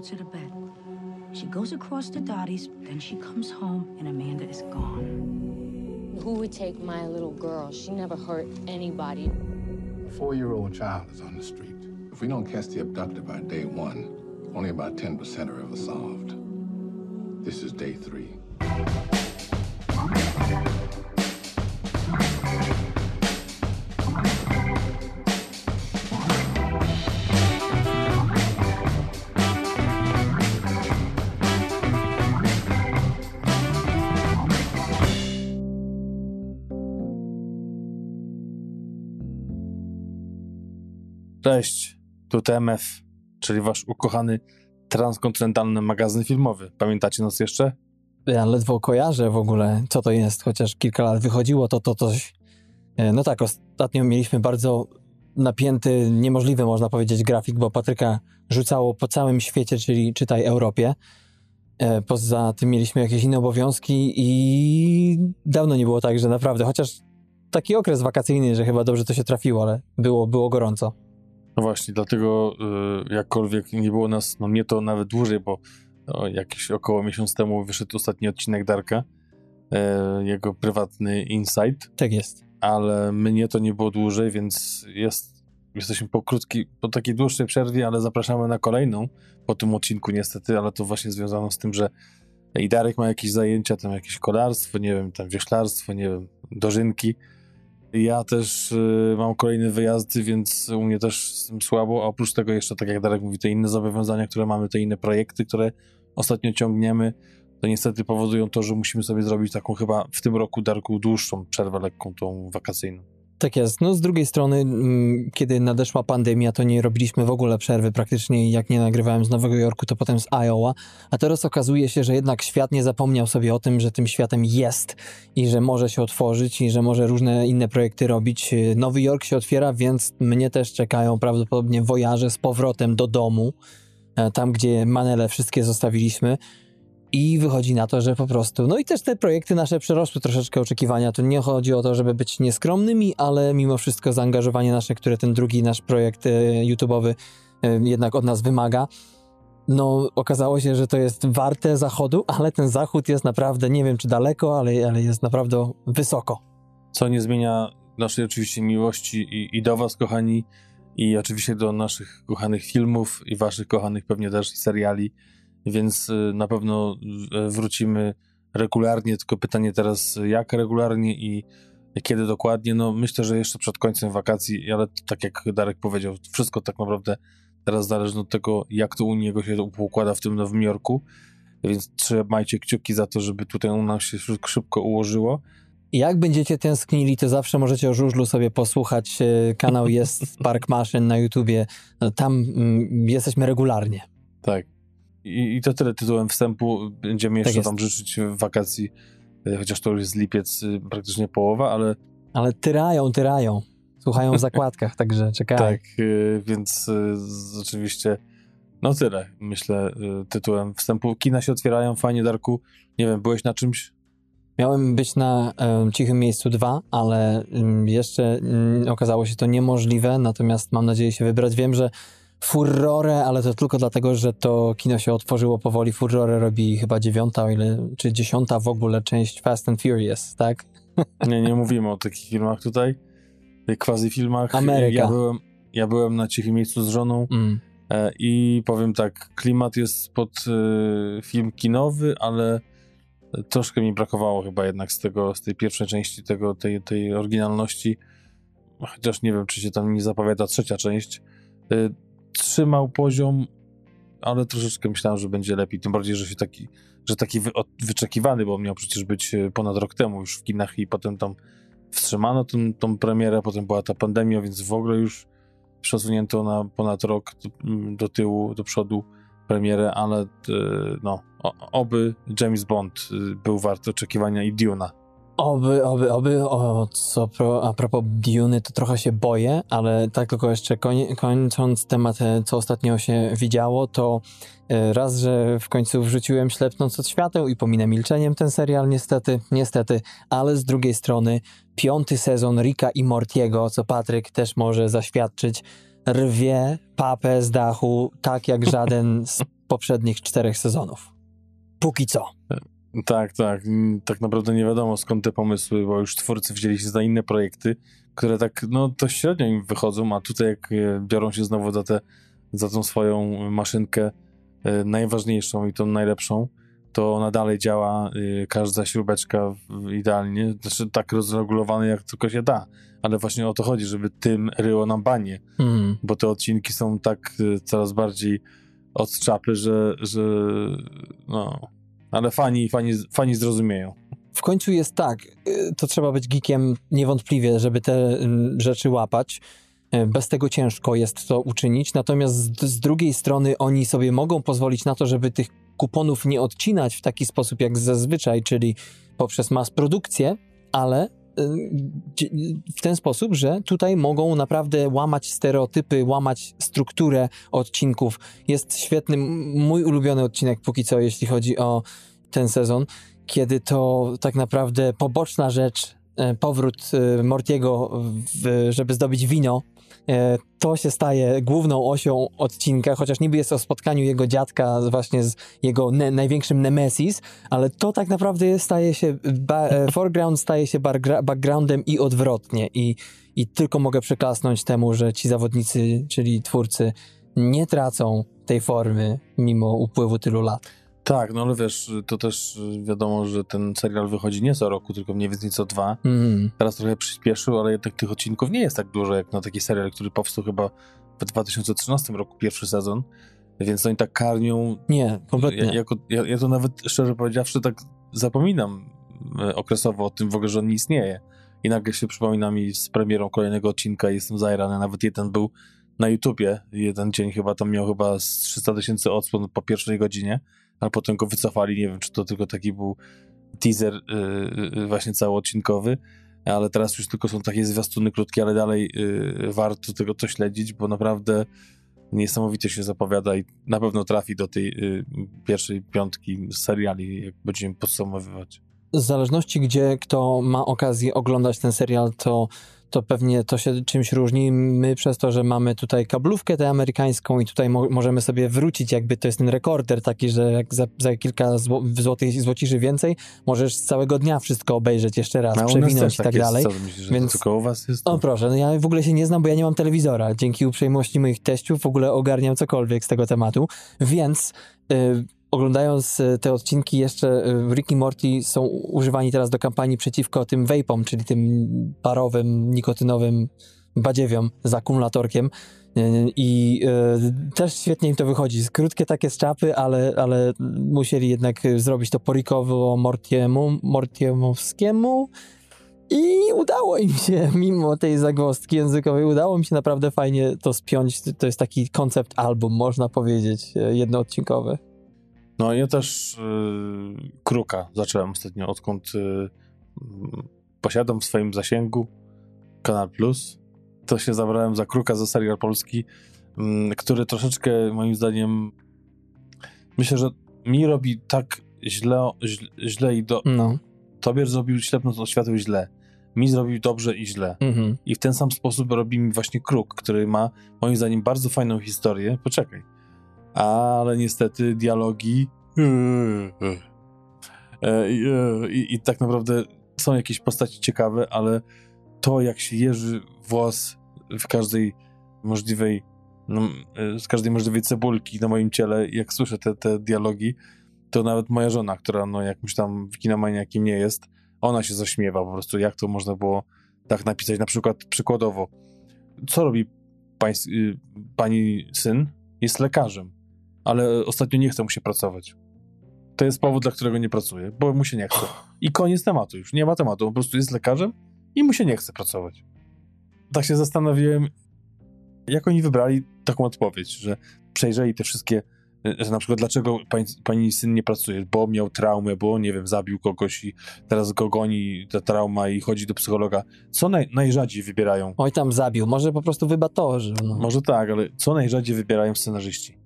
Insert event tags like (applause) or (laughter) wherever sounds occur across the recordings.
puts her to bed. She goes across to Dottie's, then she comes home, and Amanda is gone. Who would take my little girl? She never hurt anybody. A four-year-old child is on the street. If we don't catch the abductor by day one, only about 10% are ever solved. This is day three. Cześć, tu TMF, czyli wasz ukochany transkontynentalny magazyn filmowy. Pamiętacie nas jeszcze? Ja ledwo kojarzę w ogóle, co to jest, chociaż kilka lat wychodziło to, to coś. E, No tak, ostatnio mieliśmy bardzo napięty, niemożliwy można powiedzieć grafik, bo Patryka rzucało po całym świecie, czyli czytaj Europie. E, Poza tym mieliśmy jakieś inne obowiązki i dawno nie było tak, że naprawdę, chociaż taki okres wakacyjny, że chyba dobrze to się trafiło, ale było, było gorąco. No właśnie, dlatego y, jakkolwiek nie było nas, no mnie to nawet dłużej, bo o, jakiś około miesiąc temu wyszedł ostatni odcinek Darka, e, jego prywatny insight, Tak jest. ale mnie to nie było dłużej, więc jest, jesteśmy po krótkiej, po takiej dłuższej przerwie, ale zapraszamy na kolejną po tym odcinku niestety, ale to właśnie związano z tym, że i Darek ma jakieś zajęcia, tam jakieś kolarstwo, nie wiem, tam wioślarstwo, nie wiem, dożynki. Ja też y, mam kolejne wyjazdy, więc u mnie też z tym słabo, a oprócz tego jeszcze, tak jak Darek mówi, te inne zobowiązania, które mamy, te inne projekty, które ostatnio ciągniemy, to niestety powodują to, że musimy sobie zrobić taką chyba w tym roku, Darku, dłuższą przerwę lekką, tą wakacyjną. Tak jest. No z drugiej strony, mm, kiedy nadeszła pandemia, to nie robiliśmy w ogóle przerwy praktycznie. Jak nie nagrywałem z Nowego Jorku, to potem z Iowa. A teraz okazuje się, że jednak świat nie zapomniał sobie o tym, że tym światem jest i że może się otworzyć i że może różne inne projekty robić. Nowy Jork się otwiera, więc mnie też czekają prawdopodobnie wojaże z powrotem do domu, e, tam gdzie manele wszystkie zostawiliśmy. I wychodzi na to, że po prostu. No i też te projekty nasze przerosły troszeczkę oczekiwania. Tu nie chodzi o to, żeby być nieskromnymi, ale mimo wszystko zaangażowanie nasze, które ten drugi nasz projekt e, YouTube'owy e, jednak od nas wymaga. No, okazało się, że to jest warte zachodu, ale ten zachód jest naprawdę, nie wiem czy daleko, ale, ale jest naprawdę wysoko. Co nie zmienia naszej oczywiście miłości i, i do was, kochani, i oczywiście do naszych kochanych filmów i waszych kochanych pewnie też seriali, więc y, na pewno y, wrócimy regularnie, tylko pytanie teraz jak regularnie i kiedy dokładnie, no myślę, że jeszcze przed końcem wakacji, ale tak jak Darek powiedział, wszystko tak naprawdę teraz zależy od tego, jak to u niego się układa w tym Nowym Jorku, więc trzymajcie kciuki za to, żeby tutaj u nas się szybko ułożyło. Jak będziecie tęsknili, to zawsze możecie o żużlu sobie posłuchać. E, Kanał jest (laughs) Park Maszyn na YouTubie. Tam mm, jesteśmy regularnie. Tak. I, I to tyle tytułem wstępu. Będziemy jeszcze jest. wam życzyć wakacji, e, chociaż to już jest lipiec, y, praktycznie połowa, ale Ale tyrają, tyrają. Słuchają w (laughs) zakładkach, także czekają. tak, y, więc y, oczywiście no tyle, myślę, y, tytułem wstępu. Kina się otwierają, fajnie, Darku. Nie wiem, byłeś na czymś? Miałem być na em, Cichym Miejscu 2, ale em, jeszcze mm, okazało się to niemożliwe, natomiast mam nadzieję się wybrać. Wiem, że furorę, ale to tylko dlatego, że to kino się otworzyło powoli. Furorę robi chyba dziewiąta, o ile, czy dziesiąta w ogóle część Fast and Furious, tak? (laughs) Nie, nie mówimy o takich filmach tutaj, quasi filmach. Ameryka. Ja byłem, ja byłem na cichym miejscu z żoną Mm. e, i powiem tak, klimat jest pod e, film kinowy, ale troszkę mi brakowało chyba jednak z tego, z tej pierwszej części tego, tej, tej oryginalności. Chociaż nie wiem, czy się tam nie zapowiada trzecia część. Trzymał poziom, ale troszeczkę myślałem, że będzie lepiej. Tym bardziej, że się taki, że taki wy, wyczekiwany, bo miał przecież być e, ponad rok temu już w kinach i potem tam wstrzymano tą, tą premierę, potem była ta pandemia, więc w ogóle już przesunięto na ponad rok do, tyłu, do przodu premierę, ale e, no, oby James Bond e, był wart oczekiwania i Duna. Oby, oby, oby, o, co pro, a propos Duny, to trochę się boję, ale tak tylko jeszcze koń, kończąc temat, e, co ostatnio się widziało, to e, raz, że w końcu wrzuciłem Ślepnąc od świateł i pominę milczeniem ten serial, niestety, niestety, ale z drugiej strony piąty sezon Rika i Mortiego, co Patryk też może zaświadczyć, rwie papę z dachu tak jak żaden z poprzednich czterech sezonów. Póki co. Tak, tak. Mm, Tak naprawdę nie wiadomo skąd te pomysły, bo już twórcy wzięli się za inne projekty, które tak, no to średnio im wychodzą, a tutaj jak e, biorą się znowu za, te, za tą swoją maszynkę e, najważniejszą i tą najlepszą, to ona dalej działa, e, każda śrubeczka idealnie, znaczy tak rozregulowane jak tylko się da, ale właśnie o to chodzi, żeby tym ryło nam banie, Mm. bo te odcinki są tak y, coraz bardziej od czapy, że, że no, ale fani, fani, fani zrozumieją. W końcu jest tak, y, to trzeba być geekiem niewątpliwie, żeby te mm, rzeczy łapać. Y, Bez tego ciężko jest to uczynić, natomiast z, z drugiej strony oni sobie mogą pozwolić na to, żeby tych kuponów nie odcinać w taki sposób jak zazwyczaj, czyli poprzez mas produkcję, ale y, w ten sposób, że tutaj mogą naprawdę łamać stereotypy, łamać strukturę odcinków. Jest świetny, mój ulubiony odcinek póki co, jeśli chodzi o ten sezon, kiedy to tak naprawdę poboczna rzecz, e, powrót e, Mortiego, w, żeby zdobyć wino, to się staje główną osią odcinka, chociaż niby jest o spotkaniu jego dziadka właśnie z jego ne- największym nemesis, ale to tak naprawdę staje się, e, foreground staje się backgroundem i odwrotnie i, i tylko mogę przeklasnąć temu, że ci zawodnicy, czyli twórcy nie tracą tej formy mimo upływu tylu lat. Tak, no ale wiesz, to też wiadomo, że ten serial wychodzi nie co roku, tylko mniej więcej co dwa. Mhm. Teraz trochę przyspieszył, ale jednak tych odcinków nie jest tak dużo jak na taki serial, który powstał chyba w 2013 roku, pierwszy sezon. Więc oni tak karmią. Nie, kompletnie. Ja, jako, ja, ja to nawet szczerze powiedziawszy tak zapominam e, okresowo o tym w ogóle, że on nie istnieje. I nagle się przypomina mi z premierą kolejnego odcinka i jestem zajrany. Nawet jeden był na YouTubie. Jeden dzień chyba tam miał chyba z 300 tysięcy odsłon po pierwszej godzinie, ale potem go wycofali. Nie wiem, czy to tylko taki był teaser yy, właśnie całoodcinkowy, ale teraz już tylko są takie zwiastuny krótkie, ale dalej yy, warto tego to śledzić, bo naprawdę niesamowicie się zapowiada i na pewno trafi do tej yy, pierwszej piątki seriali, jak będziemy podsumowywać. w zależności gdzie kto ma okazję oglądać ten serial, to, to pewnie to się czymś różni. My przez to, że mamy tutaj kablówkę tę amerykańską i tutaj mo możemy sobie wrócić, jakby to jest ten rekorder taki, że jak za, za kilka zł złotych, złociszy więcej, możesz z całego dnia wszystko obejrzeć jeszcze raz, nas przewinąć i tak jest. dalej. Co myślisz, Więc- to tylko u was jest? O proszę, no ja w ogóle się nie znam, bo ja nie mam telewizora. Dzięki uprzejmości moich teściów w ogóle ogarniam cokolwiek z tego tematu, więc y, oglądając y, te odcinki jeszcze y, Rick i Morty są używani teraz do kampanii przeciwko tym vapom, czyli tym parowym, nikotynowym badziewiom z akumulatorkiem. Y, I y, też świetnie im to wychodzi. Krótkie takie z czapy, ale, ale musieli jednak zrobić to porikowo Mortiemu, Mortiemowskiemu. I udało im się, (laughs) mimo tej zagwozdki językowej, udało mi się naprawdę fajnie to spiąć. To jest taki koncept album, można powiedzieć, e, jednoodcinkowy. No ja też y, Kruka zacząłem ostatnio, odkąd y, mm, posiadam w swoim zasięgu Kanal Plus, to się zabrałem za Kruka, za serial polski, mm, który troszeczkę moim zdaniem myślę, że mi robi tak źle, źle, źle i do... No. Tobie zrobił ślepnąc od światła źle, mi zrobił dobrze i źle. Mhm. I w ten sam sposób robi mi właśnie Kruk, który ma moim zdaniem bardzo fajną historię. Poczekaj. Ale niestety dialogi. E, I, e, i, I tak naprawdę są jakieś postaci ciekawe, ale to jak się jeży włos w każdej możliwej, no, z każdej możliwej cebulki na moim ciele, jak słyszę te, te dialogi, to nawet moja żona, która no jakimś tam kinomaniakiem nie jest, ona się zaśmiewa po prostu, jak to można było tak napisać. Na przykład przykładowo, co robi pańs, pani syn? Jest lekarzem, ale ostatnio nie chce mu się pracować. To jest powód, dla którego nie pracuje, bo mu się nie chce. I koniec tematu już. Nie ma tematu. Po prostu jest lekarzem i mu się nie chce pracować. Tak się zastanowiłem, jak oni wybrali taką odpowiedź, że przejrzeli te wszystkie, y, że na przykład dlaczego pani, pani syn nie pracuje, bo miał traumę, bo nie wiem, zabił kogoś i teraz go goni ta trauma i chodzi do psychologa. Co naj, najrzadziej wybierają? Oj tam zabił, może po prostu wybatorzy. No. Może tak, ale co najrzadziej wybierają scenarzyści?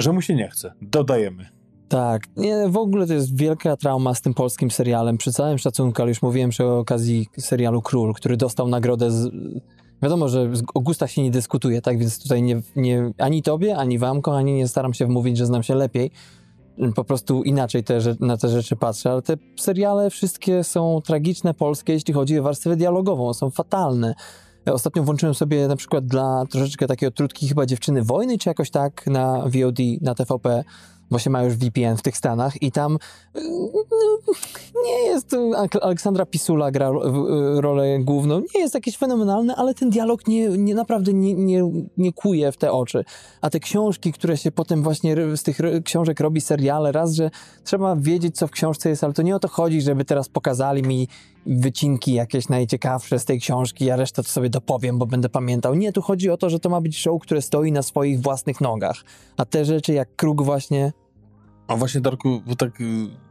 Że mu się nie chce. Dodajemy. Tak, nie, w ogóle to jest wielka trauma z tym polskim serialem. Przy całym szacunku, ale już mówiłem przy okazji serialu Król, który dostał nagrodę z, Wiadomo, że o gustach się nie dyskutuje, tak? Więc tutaj nie, nie, ani tobie, ani wam, kochani, nie staram się wmówić, że znam się lepiej. Po prostu inaczej te, na te rzeczy patrzę, ale te seriale wszystkie są tragiczne, polskie, jeśli chodzi o warstwę dialogową, są fatalne. Ostatnio włączyłem sobie na przykład dla troszeczkę takiej odtrutki chyba Dziewczyny Wojny, czy jakoś tak na VOD, na TVP, właśnie ma już VPN w tych Stanach i tam yy, nie jest, Aleksandra Pisula gra w- rolę główną, nie jest jakieś fenomenalne, ale ten dialog nie, nie naprawdę nie, nie, nie kuje w te oczy. A te książki, które się potem właśnie z tych książek robi seriale, raz, że trzeba wiedzieć, co w książce jest, ale to nie o to chodzi, żeby teraz pokazali mi wycinki jakieś najciekawsze z tej książki, ja resztę to sobie dopowiem, bo będę pamiętał. Nie, tu chodzi o to, że to ma być show, które stoi na swoich własnych nogach. A te rzeczy jak Kruk właśnie, A właśnie, Darku, bo tak y,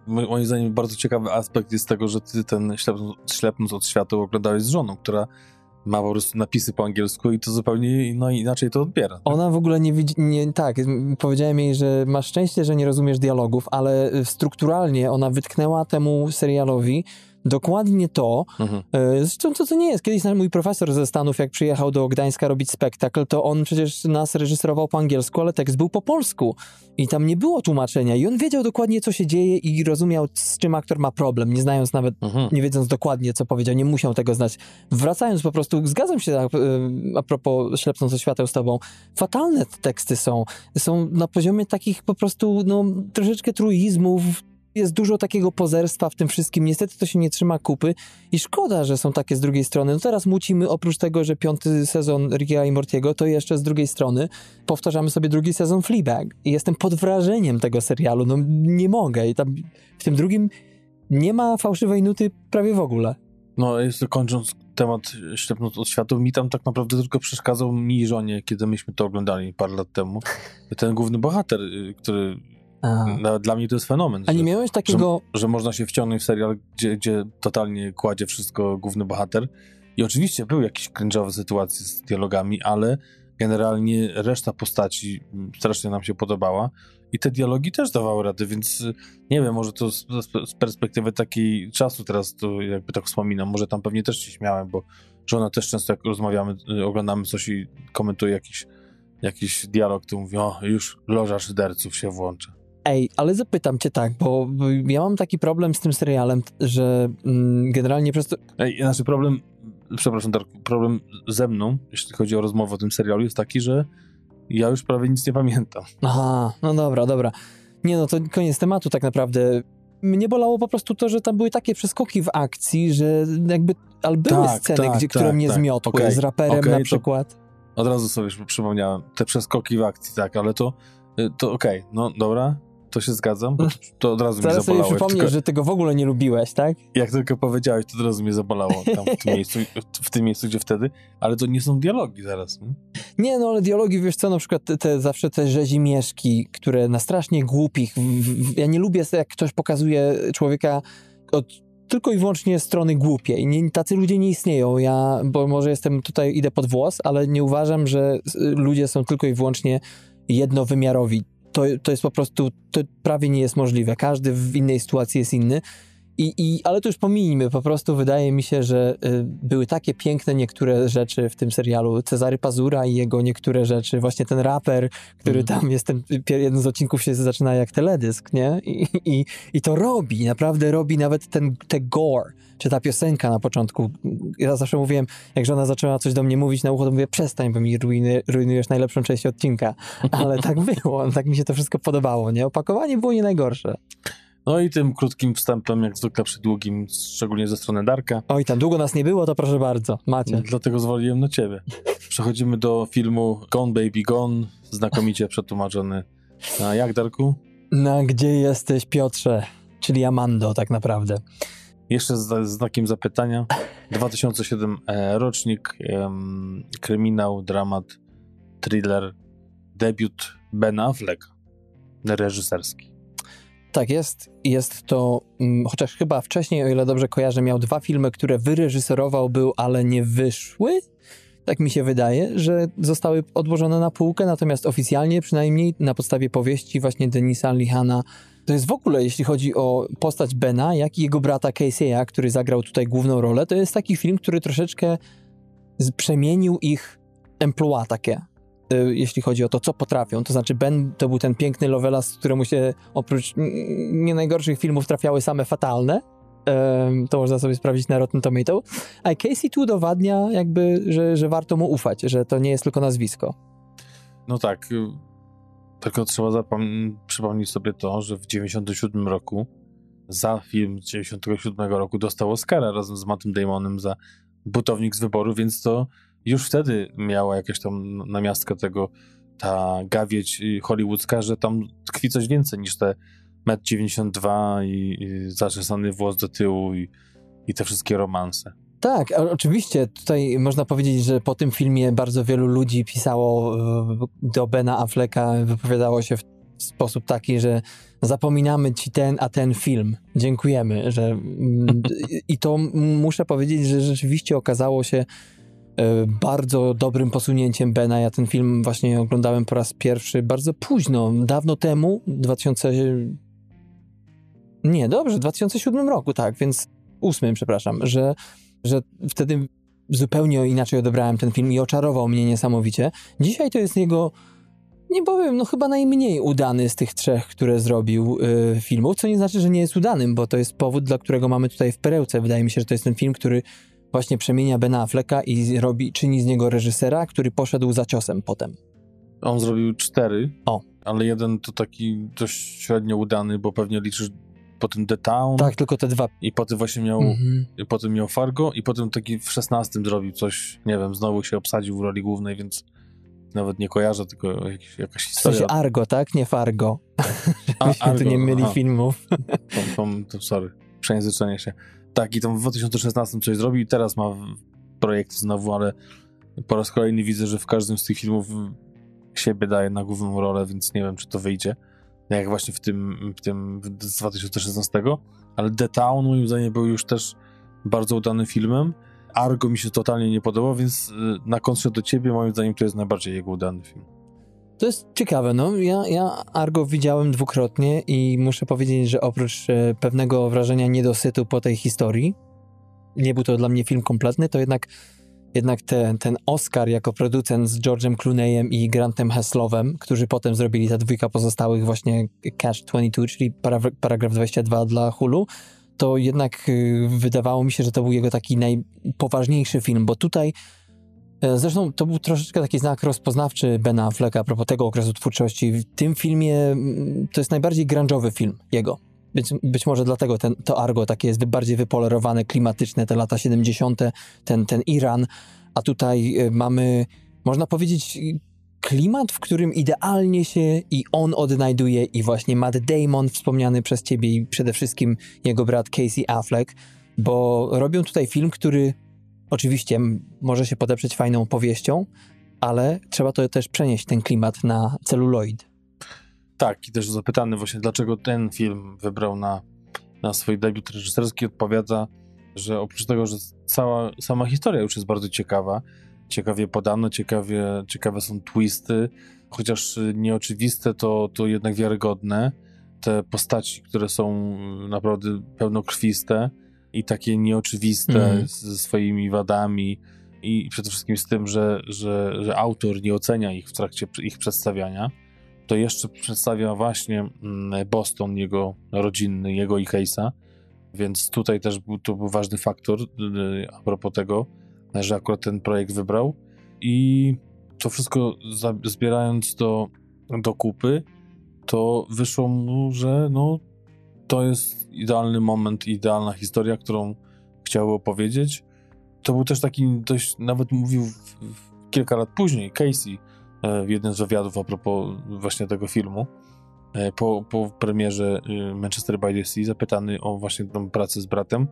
moim zdaniem bardzo ciekawy aspekt jest tego, że ty ten ślepnąc, ślepnąc od światła oglądałeś z żoną, która ma po prostu napisy po angielsku i to zupełnie no, inaczej to odbiera. Ona w ogóle nie widzi, nie, tak, powiedziałem jej, że masz szczęście, że nie rozumiesz dialogów, ale y, strukturalnie ona wytknęła temu serialowi dokładnie to, Mhm. e, zresztą to, to nie jest. Kiedyś mój profesor ze Stanów, jak przyjechał do Gdańska robić spektakl, to on przecież nas reżyserował po angielsku, ale tekst był po polsku i tam nie było tłumaczenia i on wiedział dokładnie, co się dzieje i rozumiał, z czym aktor ma problem, nie znając nawet Mhm. nie wiedząc dokładnie, co powiedział, nie musiał tego znać. Wracając po prostu, zgadzam się a, a propos ślepnąc od świateł z tobą, fatalne te teksty są. Są na poziomie takich po prostu, no, troszeczkę truizmów, jest dużo takiego pozerstwa w tym wszystkim. Niestety to się nie trzyma kupy i szkoda, że są takie z drugiej strony. No teraz mucimy, oprócz tego, że piąty sezon Ricka i Mortiego, to jeszcze z drugiej strony powtarzamy sobie drugi sezon Fleabag. I jestem pod wrażeniem tego serialu. No nie mogę. I tam w tym drugim nie ma fałszywej nuty prawie w ogóle. No, jeszcze kończąc temat ślepnąc od światła, mi tam tak naprawdę tylko przeszkadzał mi i żonie, kiedy myśmy to oglądali parę lat temu. Ten główny bohater, y, który nawet dla mnie to jest fenomen. A nie że- miałeś takiego... że można się wciągnąć w serial, gdzie, gdzie totalnie kładzie wszystko główny bohater. I oczywiście były jakieś cringe'owe sytuacje z dialogami, ale generalnie reszta postaci mm, strasznie nam się podobała. I te dialogi też dawały rady, więc y, nie wiem, może to z, z perspektywy takiej czasu teraz to jakby tak wspominam, może tam pewnie też się śmiałem, bo żona też często jak rozmawiamy, y, oglądamy coś i komentuje jakiś, jakiś dialog, to mówi, o już loża szyderców się włącza. Ej, ale zapytam cię tak, bo ja mam taki problem z tym serialem, że mm, generalnie przez to... Ej, Znaczy problem, przepraszam problem ze mną, jeśli chodzi o rozmowę o tym serialu, jest taki, że ja już prawie nic nie pamiętam. Aha, no dobra, dobra. Nie no, to koniec tematu tak naprawdę. Mnie bolało po prostu to, że tam były takie przeskoki w akcji, że jakby... Ale były Tak, sceny, tak, gdzie, które tak, mnie tak. zmiotły, Okej, z raperem okej, na przykład. Od razu sobie już przypomniałem, te przeskoki w akcji, tak, ale to, to okej, no dobra, to się zgadzam, bo to, od razu Zaraz sobie zabolało. Jak przypomnisz, tylko, że tego w ogóle nie lubiłeś, tak? jak tylko powiedziałeś, to od razu mnie zabolało tam w tym (laughs) miejscu, w tym miejscu, gdzie wtedy, ale to nie są dialogi zaraz. Nie? Nie, no ale dialogi, wiesz co, na przykład te, te zawsze te rzezimieszki, które na strasznie głupich, w, ja nie lubię, jak ktoś pokazuje człowieka od tylko i wyłącznie strony głupiej. Nie, tacy ludzie nie istnieją. Ja, bo może jestem tutaj, idę pod włos, ale nie uważam, że s- ludzie są tylko i wyłącznie jednowymiarowi. To, to jest po prostu, to prawie nie jest możliwe. Każdy w innej sytuacji jest inny. I, i, ale to już pomijmy, po prostu wydaje mi się, że y, były takie piękne niektóre rzeczy w tym serialu. Cezary Pazura i jego niektóre rzeczy, właśnie ten raper, który Mhm. tam jest, ten, jeden z odcinków się zaczyna jak teledysk, nie? I, i, I to robi, naprawdę robi nawet ten te gore, czy ta piosenka na początku. Ja zawsze mówiłem, jak żona zaczęła coś do mnie mówić na ucho, to mówię, przestań, bo mi rujny, rujnujesz najlepszą część odcinka. Ale tak (laughs) było, tak mi się to wszystko podobało, nie? Opakowanie było nie najgorsze. No i tym krótkim wstępem, jak zwykle przy długim, szczególnie ze strony Darka, Oj, tam długo nas nie było, to proszę bardzo, macie. Dlatego zwoliłem na ciebie. Przechodzimy do filmu Gone Baby Gone, znakomicie przetłumaczony. A jak, Darku? No, gdzie jesteś, Piotrze? Czyli Amando, tak naprawdę. Jeszcze z znakiem zapytania. (laughs) 2007 e, rocznik, em, kryminał, dramat, thriller, debiut Bena Afflecka, reżyserski. Tak jest. Jest to, mm, chociaż chyba wcześniej, o ile dobrze kojarzę, miał dwa filmy, które wyreżyserował był, ale nie wyszły. Tak mi się wydaje, że zostały odłożone na półkę, natomiast oficjalnie, przynajmniej na podstawie powieści właśnie Denisa Lihana, to jest w ogóle, jeśli chodzi o postać Bena, jak i jego brata Casey'a, który zagrał tutaj główną rolę, to jest taki film, który troszeczkę przemienił ich emploi takie, jeśli chodzi o to, co potrafią. To znaczy Ben to był ten piękny Lovelas, któremu się oprócz nie najgorszych filmów trafiały same fatalne. To można sobie sprawdzić na Rotten Tomato. A Casey tu udowadnia jakby, że, że warto mu ufać, że to nie jest tylko nazwisko. No tak. y, Tylko trzeba przypomnieć sobie to, że w 97 roku za film z 97 roku dostał Oscara razem z Mattem Damonem za Butownik z wyboru, więc to już wtedy miała jakąś tam namiastkę tego ta gawieć hollywoodzka, że tam tkwi coś więcej niż te 1,92 m i, i zaczesany włos do tyłu i, i te wszystkie romanse. Tak, oczywiście tutaj można powiedzieć, że po tym filmie bardzo wielu ludzi pisało e, do Bena Afflecka, wypowiadało się w sposób taki, że zapominamy ci ten, a ten film. Dziękujemy, że mm, i to muszę powiedzieć, że rzeczywiście okazało się bardzo dobrym posunięciem Bena. Ja ten film właśnie oglądałem po raz pierwszy bardzo późno, dawno temu, 2000 nie, dobrze, w 2007 roku, tak, więc ósmym, przepraszam, że że wtedy zupełnie inaczej odebrałem ten film i oczarował mnie niesamowicie. Dzisiaj to jest jego, nie powiem, no chyba najmniej udany z tych trzech, które zrobił y, filmów, co nie znaczy, że nie jest udanym, bo to jest powód, dla którego mamy tutaj w perełce. Wydaje mi się, że to jest ten film, który właśnie przemienia Bena Afflecka i robi, czyni z niego reżysera, który poszedł za ciosem potem. On zrobił cztery, O. ale jeden to taki dość średnio udany, bo pewnie liczysz potem The Town Tak, tylko te dwa. i potem właśnie miał, Mhm. potem miał Fargo i potem taki w szesnastym zrobił coś, nie wiem, znowu się obsadził w roli głównej, więc nawet nie kojarzę, tylko jakiś, jakaś W historia. sensie Argo, tak? Nie Fargo. A, (laughs) Żebyśmy tu Argo, nie myli aha. filmów. To, to, to, sorry, przejęzyczenie się. Tak, i tam w 2016 coś zrobił i teraz ma projekt znowu, ale po raz kolejny widzę, że w każdym z tych filmów siebie daje na główną rolę, więc nie wiem, czy to wyjdzie. Jak właśnie w tym, w tym z 2016. Ale The Town moim zdaniem był już też bardzo udanym filmem. Argo mi się totalnie nie podobał, więc y, na kontrze do ciebie moim zdaniem to jest najbardziej jego udany film. To jest ciekawe, no. Ja, ja Argo widziałem dwukrotnie i muszę powiedzieć, że oprócz e, pewnego wrażenia niedosytu po tej historii, nie był to dla mnie film kompletny, to jednak, jednak te, ten Oscar jako producent z George'em Clooneyem i Grantem Heslowem, którzy potem zrobili ta dwójka pozostałych właśnie Cash 22, czyli paragraf, paragraf 22 dla Hulu, to jednak y, wydawało mi się, że to był jego taki najpoważniejszy film, bo tutaj Zresztą to był troszeczkę taki znak rozpoznawczy Bena Afflecka a propos tego okresu twórczości. W tym filmie mm, to jest najbardziej grunge'owy film jego. Być, być może dlatego ten, to Argo takie jest bardziej wypolerowane, klimatyczne, te lata 70., ten, ten Iran, a tutaj e, mamy, można powiedzieć, klimat, w którym idealnie się i on odnajduje i właśnie Matt Damon wspomniany przez ciebie i przede wszystkim jego brat Casey Affleck, bo robią tutaj film, który Oczywiście może się podeprzeć fajną powieścią, ale trzeba to też przenieść ten klimat na celuloid. Tak, i też zapytany właśnie, dlaczego ten film wybrał na, na swój debiut reżyserski, odpowiada, że oprócz tego, że cała sama historia już jest bardzo ciekawa, ciekawie podana, ciekawie, ciekawe są twisty, chociaż nieoczywiste, to, to jednak wiarygodne. Te postaci, które są y, naprawdę pełnokrwiste i takie nieoczywiste z- ze swoimi wadami i przede wszystkim z tym, że, że, że autor nie ocenia ich w trakcie ich przedstawiania to jeszcze przedstawia właśnie mm, Boston, jego rodzinny, jego i Case'a, więc tutaj też był, to był ważny faktor y, a propos tego, że akurat ten projekt wybrał. I to wszystko zbierając do, do kupy, to wyszło mu, że no, to jest idealny moment, idealna historia, którą chciał opowiedzieć. To był też taki dość, nawet mówił w, w, kilka lat później, Casey, e, w jednym z wywiadów a propos właśnie tego filmu, e, po, po premierze e, Manchester by the Sea, zapytany o właśnie tą pracę z bratem,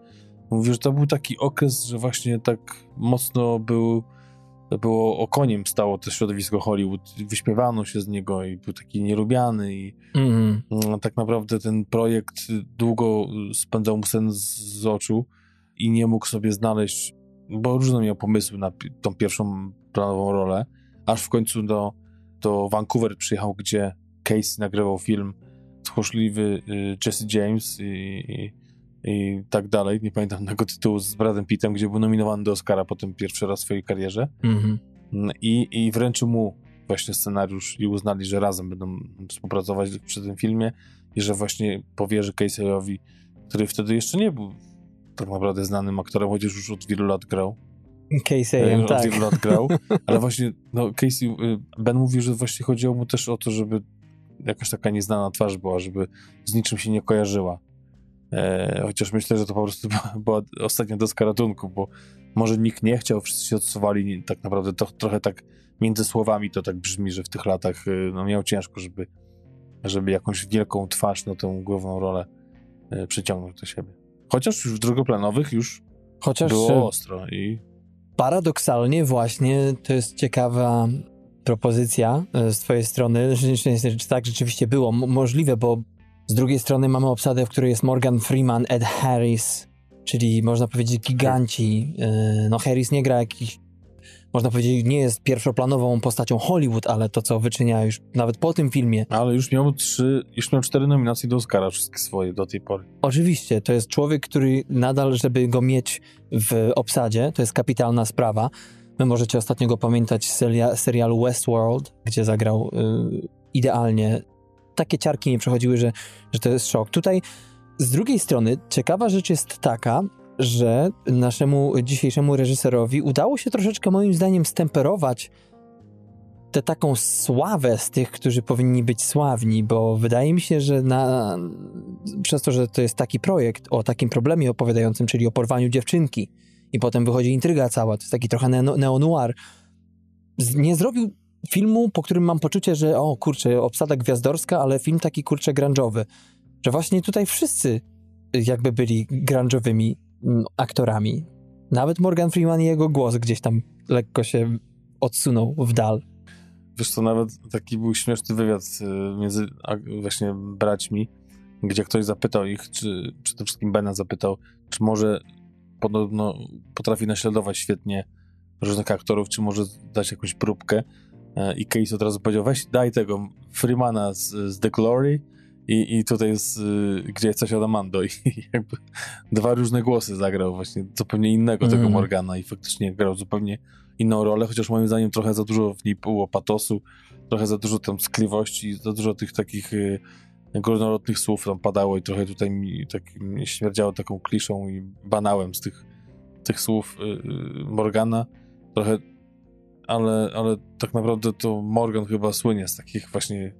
mówił, że to był taki okres, że właśnie tak mocno był, było okoniem stało to środowisko Hollywood, wyśmiewano się z niego i był taki nielubiany i Mhm. Mm, tak naprawdę ten projekt długo spędzał mu sen z, oczu i nie mógł sobie znaleźć, bo różne miał pomysły na tą pierwszą planową rolę, aż w końcu do, do Vancouver przyjechał, gdzie Casey nagrywał film Tchórzliwy y, Jesse James i, i i tak dalej. Nie pamiętam tego tytułu z Bradem Pittem, gdzie był nominowany do Oscara potem pierwszy raz w swojej karierze. Mhm. I, I wręczył mu właśnie scenariusz i uznali, że razem będą współpracować przy tym filmie i że właśnie powierzy Casey'owi, który wtedy jeszcze nie był tak naprawdę znanym aktorem, chociaż już od wielu lat grał. Casey'em, od tak. wielu lat grał, (laughs) ale właśnie no, Casey, y, Ben mówił, że właśnie chodziło mu też o to, żeby jakaś taka nieznana twarz była, żeby z niczym się nie kojarzyła. E, chociaż myślę, że to po prostu (laughs) była, ostatnia deska ratunku, bo może nikt nie chciał, wszyscy się odsuwali, tak naprawdę to, trochę tak między słowami to tak brzmi, że w tych latach y, no, miał ciężko, żeby, żeby jakąś wielką twarz na tą główną rolę y, przyciągnąć do siebie. Chociaż już w drugoplanowych już Chociaż było e, ostro i paradoksalnie właśnie to jest ciekawa propozycja e, z twojej strony, że, że tak rzeczywiście było możliwe, bo z drugiej strony mamy obsadę, w której jest Morgan Freeman, Ed Harris, czyli można powiedzieć giganci. E, No Harris nie gra jakiś, można powiedzieć, nie jest pierwszoplanową postacią Hollywood, ale to, co wyczynia już nawet po tym filmie, Ale już miał trzy, już miał cztery nominacje do Oscara, wszystkie swoje do tej pory. Oczywiście, to jest człowiek, który nadal, żeby go mieć w obsadzie, to jest kapitalna sprawa. Wy możecie ostatnio go pamiętać z seria, serialu Westworld, gdzie zagrał y, idealnie. Takie ciarki nie przechodziły, że, że to jest szok. Tutaj z drugiej strony ciekawa rzecz jest taka, że naszemu dzisiejszemu reżyserowi udało się troszeczkę moim zdaniem stemperować tę taką sławę z tych, którzy powinni być sławni, bo wydaje mi się, że na, przez to, że to jest taki projekt o takim problemie opowiadającym, czyli o porwaniu dziewczynki i potem wychodzi intryga cała, to jest taki trochę neo- nie zrobił filmu, po którym mam poczucie, że o kurczę, obsada gwiazdorska, ale film taki kurczę grunge'owy, że właśnie tutaj wszyscy jakby byli grunge'owymi mm, aktorami. Nawet Morgan Freeman i jego głos gdzieś tam lekko się odsunął w dal. Wiesz co, nawet taki był śmieszny wywiad y, między właśnie braćmi, gdzie ktoś zapytał ich, czy przede wszystkim Bena zapytał, czy może podobno potrafi naśladować świetnie różnych aktorów, czy może dać jakąś próbkę. E, I Case od razu powiedział, weź daj tego Freemana z, z The Glory i, i tutaj jest, y, gdzie coś od Amando (laughs) i jakby dwa różne głosy zagrał właśnie zupełnie innego tego Mhm. Morgana i faktycznie grał zupełnie inną rolę, chociaż moim zdaniem trochę za dużo w niej było patosu, trochę za dużo tam skliwości, za dużo tych takich y, górnolotnych słów tam padało i trochę tutaj mi tak mi śmierdziało taką kliszą i banałem z tych, tych słów y, Morgana. Trochę, ale, ale tak naprawdę to Morgan chyba słynie z takich właśnie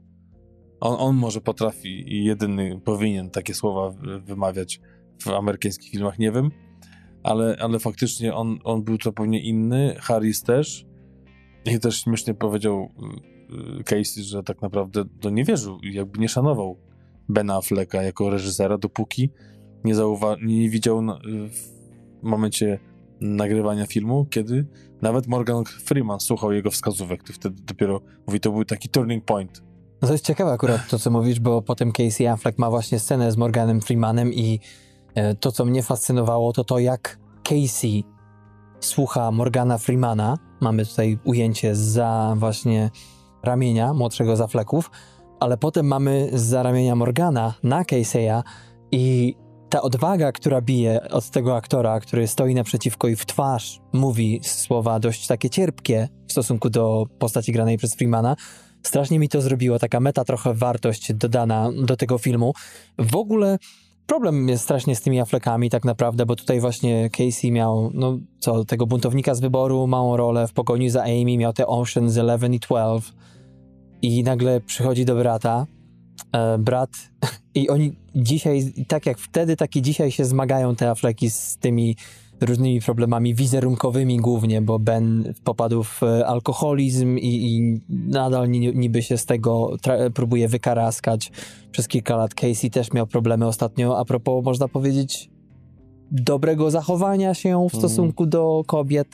on, on może potrafi i jedyny powinien takie słowa wy- wymawiać w amerykańskich filmach, nie wiem, ale, ale faktycznie on, on był zupełnie inny, Harris też. I też śmiesznie powiedział y, y, Casey, że tak naprawdę to nie wierzył i jakby nie szanował Bena Afflecka jako reżysera, dopóki nie, zauwa- nie widział w momencie nagrywania filmu, kiedy nawet Morgan Freeman słuchał jego wskazówek, to wtedy dopiero mówi, to był taki turning point. No to jest ciekawe akurat to, co mówisz, bo potem Casey Affleck ma właśnie scenę z Morganem Freemanem i e, to, co mnie fascynowało, to to, jak Casey słucha Morgana Freemana. Mamy tutaj ujęcie za właśnie ramienia młodszego z Afflecków, ale potem mamy za ramienia Morgana na Casey'a i ta odwaga, która bije od tego aktora, który stoi naprzeciwko i w twarz mówi słowa dość takie cierpkie w stosunku do postaci granej przez Freemana, strasznie mi to zrobiło, taka meta trochę wartość dodana do tego filmu. W ogóle problem jest strasznie z tymi Affleckami tak naprawdę, bo tutaj właśnie Casey miał, no co, tego buntownika z wyboru, małą rolę w pogoni za Amy, miał te Ocean's 11 i 12 i nagle przychodzi do brata, brat i oni dzisiaj, tak jak wtedy, tak i dzisiaj się zmagają te Afflecki z tymi różnymi problemami wizerunkowymi głównie, bo Ben popadł w e, alkoholizm i, i nadal ni, niby się z tego tra- próbuje wykaraskać przez kilka lat. Casey też miał problemy ostatnio, a propos, można powiedzieć, dobrego zachowania się w stosunku do kobiet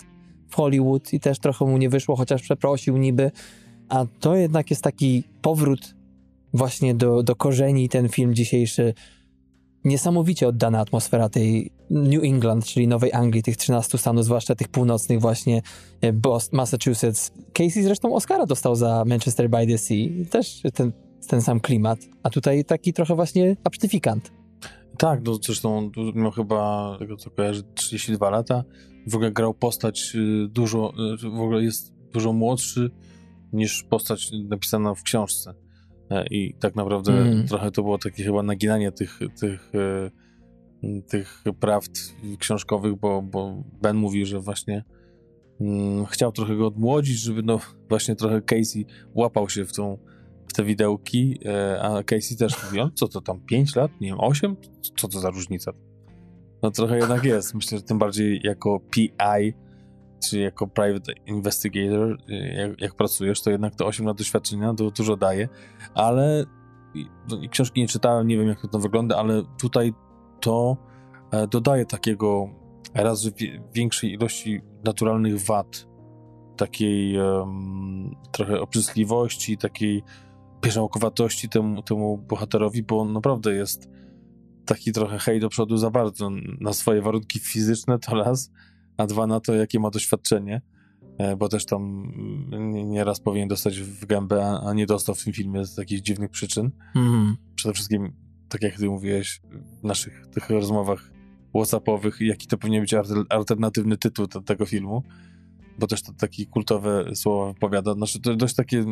w Hollywood i też trochę mu nie wyszło, chociaż przeprosił niby. A to jednak jest taki powrót właśnie do, do korzeni ten film dzisiejszy niesamowicie oddana atmosfera tej New England, czyli Nowej Anglii, tych 13 stanów, zwłaszcza tych północnych właśnie e, Boston, Massachusetts. Casey zresztą Oscara dostał za Manchester by the Sea. Też ten, ten sam klimat. A tutaj taki trochę właśnie absztyfikant. Tak, no zresztą miał chyba, tego co kojarzy, 32 lata. W ogóle grał postać y, dużo, y, w ogóle jest dużo młodszy niż postać napisana w książce. E, I tak naprawdę Mm. trochę to było takie chyba naginanie tych, tych, e, tych prawd książkowych, bo, bo Ben mówił, że właśnie mm, chciał trochę go odmłodzić, żeby no właśnie trochę Casey łapał się w tą w te widełki, e, a Casey też mówi, on co to tam, 5 lat, nie wiem, 8? Co to za różnica? No trochę jednak jest. Myślę, że tym bardziej jako PI, czy jako private investigator, y, jak, jak pracujesz, to jednak to 8 lat doświadczenia to dużo daje, ale no, książki nie czytałem, nie wiem jak to wygląda, ale tutaj to e, dodaje takiego razy większej ilości naturalnych wad, takiej em, trochę obrzydliwości, takiej pierzałkowatości temu, temu bohaterowi, bo on naprawdę jest taki trochę hej do przodu za bardzo na swoje warunki fizyczne to raz, a dwa na to, jakie ma doświadczenie, e, bo też tam nie- nieraz powinien dostać w gębę, a- nie dostał w tym filmie z jakichś dziwnych przyczyn. Mhm. Przede wszystkim, tak jak ty mówiłeś w naszych tych rozmowach whatsappowych, jaki to powinien być alter- alternatywny tytuł te, tego filmu, bo też to takie kultowe słowa wypowiada. Znaczy, to dość takie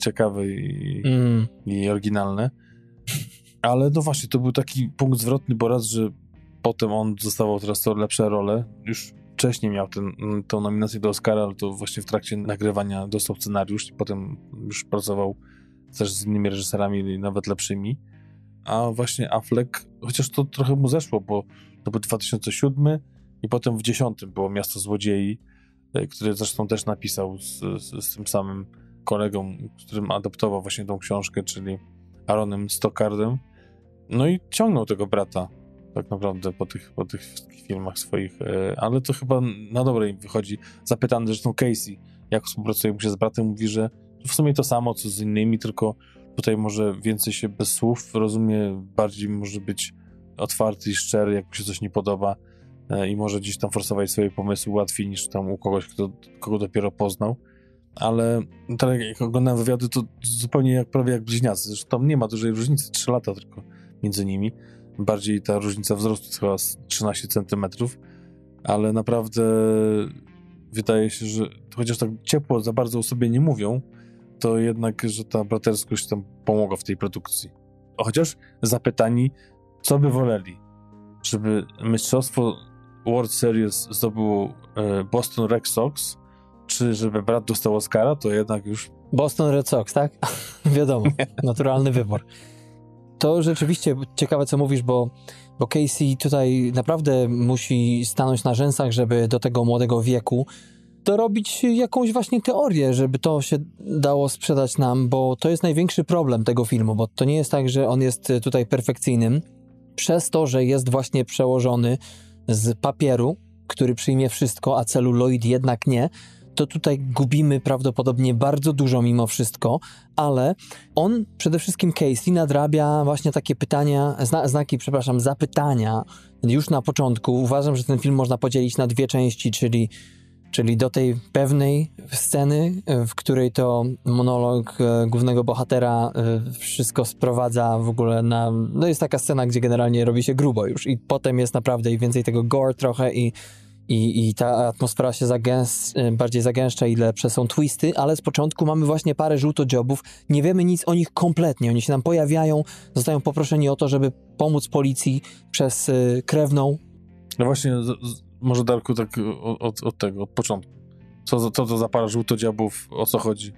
ciekawe i, Mm. i oryginalne. Ale no właśnie, to był taki punkt zwrotny, bo raz, że potem on dostawał teraz to lepsze role. Już wcześniej miał ten, tą nominację do Oscara, ale to właśnie w trakcie nagrywania dostał scenariusz i potem już pracował też z innymi reżyserami, nawet lepszymi. A właśnie Affleck, chociaż to trochę mu zeszło, bo to był 2007 i potem w 10 było Miasto Złodziei, e, który zresztą też napisał z, z, z tym samym kolegą, którym adoptował właśnie tą książkę, czyli Aaronem Stockardem. No i ciągnął tego brata tak naprawdę po tych, po tych filmach swoich, e, ale to chyba na dobre im wychodzi. Zapytany zresztą Casey, jak współpracuje się z bratem, mówi, że w sumie to samo, co z innymi, tylko tutaj może więcej się bez słów rozumie, bardziej może być otwarty i szczery, jak mu się coś nie podoba e, i może gdzieś tam forsować swoje pomysły łatwiej niż tam u kogoś, kto, kogo dopiero poznał. Ale tak jak oglądałem wywiady, to zupełnie jak, prawie jak bliźniacy. Zresztą tam nie ma dużej różnicy, 3 lata tylko między nimi. Bardziej ta różnica wzrostu jest chyba z 13 centymetrów, ale naprawdę wydaje się, że chociaż tak ciepło za bardzo o sobie nie mówią, to jednak, że ta braterskość tam pomogła w tej produkcji. Chociaż zapytani, co by woleli? Żeby mistrzostwo World Series zdobył e, Boston Red Sox, czy żeby brat dostał Oscara, to jednak już Boston Red Sox, tak? (laughs) Wiadomo, naturalny wybór. To rzeczywiście ciekawe, co mówisz, bo, bo Casey tutaj naprawdę musi stanąć na rzęsach, żeby do tego młodego wieku dorobić jakąś właśnie teorię, żeby to się dało sprzedać nam, bo to jest największy problem tego filmu, bo to nie jest tak, że on jest tutaj perfekcyjnym. Przez to, że jest właśnie przełożony z papieru, który przyjmie wszystko, a celuloid jednak nie, to tutaj gubimy prawdopodobnie bardzo dużo mimo wszystko, ale on, przede wszystkim Casey, nadrabia właśnie takie pytania, zna, znaki, przepraszam, zapytania już na początku. Uważam, że ten film można podzielić na dwie części, czyli, czyli do tej pewnej sceny, w której to monolog e, głównego bohatera e, wszystko sprowadza w ogóle na... No jest taka scena, gdzie generalnie robi się grubo już i potem jest naprawdę i więcej tego gore trochę i i, i ta atmosfera się zagęs, bardziej zagęszcza i lepsze są twisty, ale z początku mamy właśnie parę żółtodziobów, nie wiemy nic o nich kompletnie, oni się nam pojawiają, zostają poproszeni o to, żeby pomóc policji przez y, krewną. No właśnie, z, z, może Darku, tak od, od, tego, od początku. Co, co to za para żółtodziabów, o co chodzi?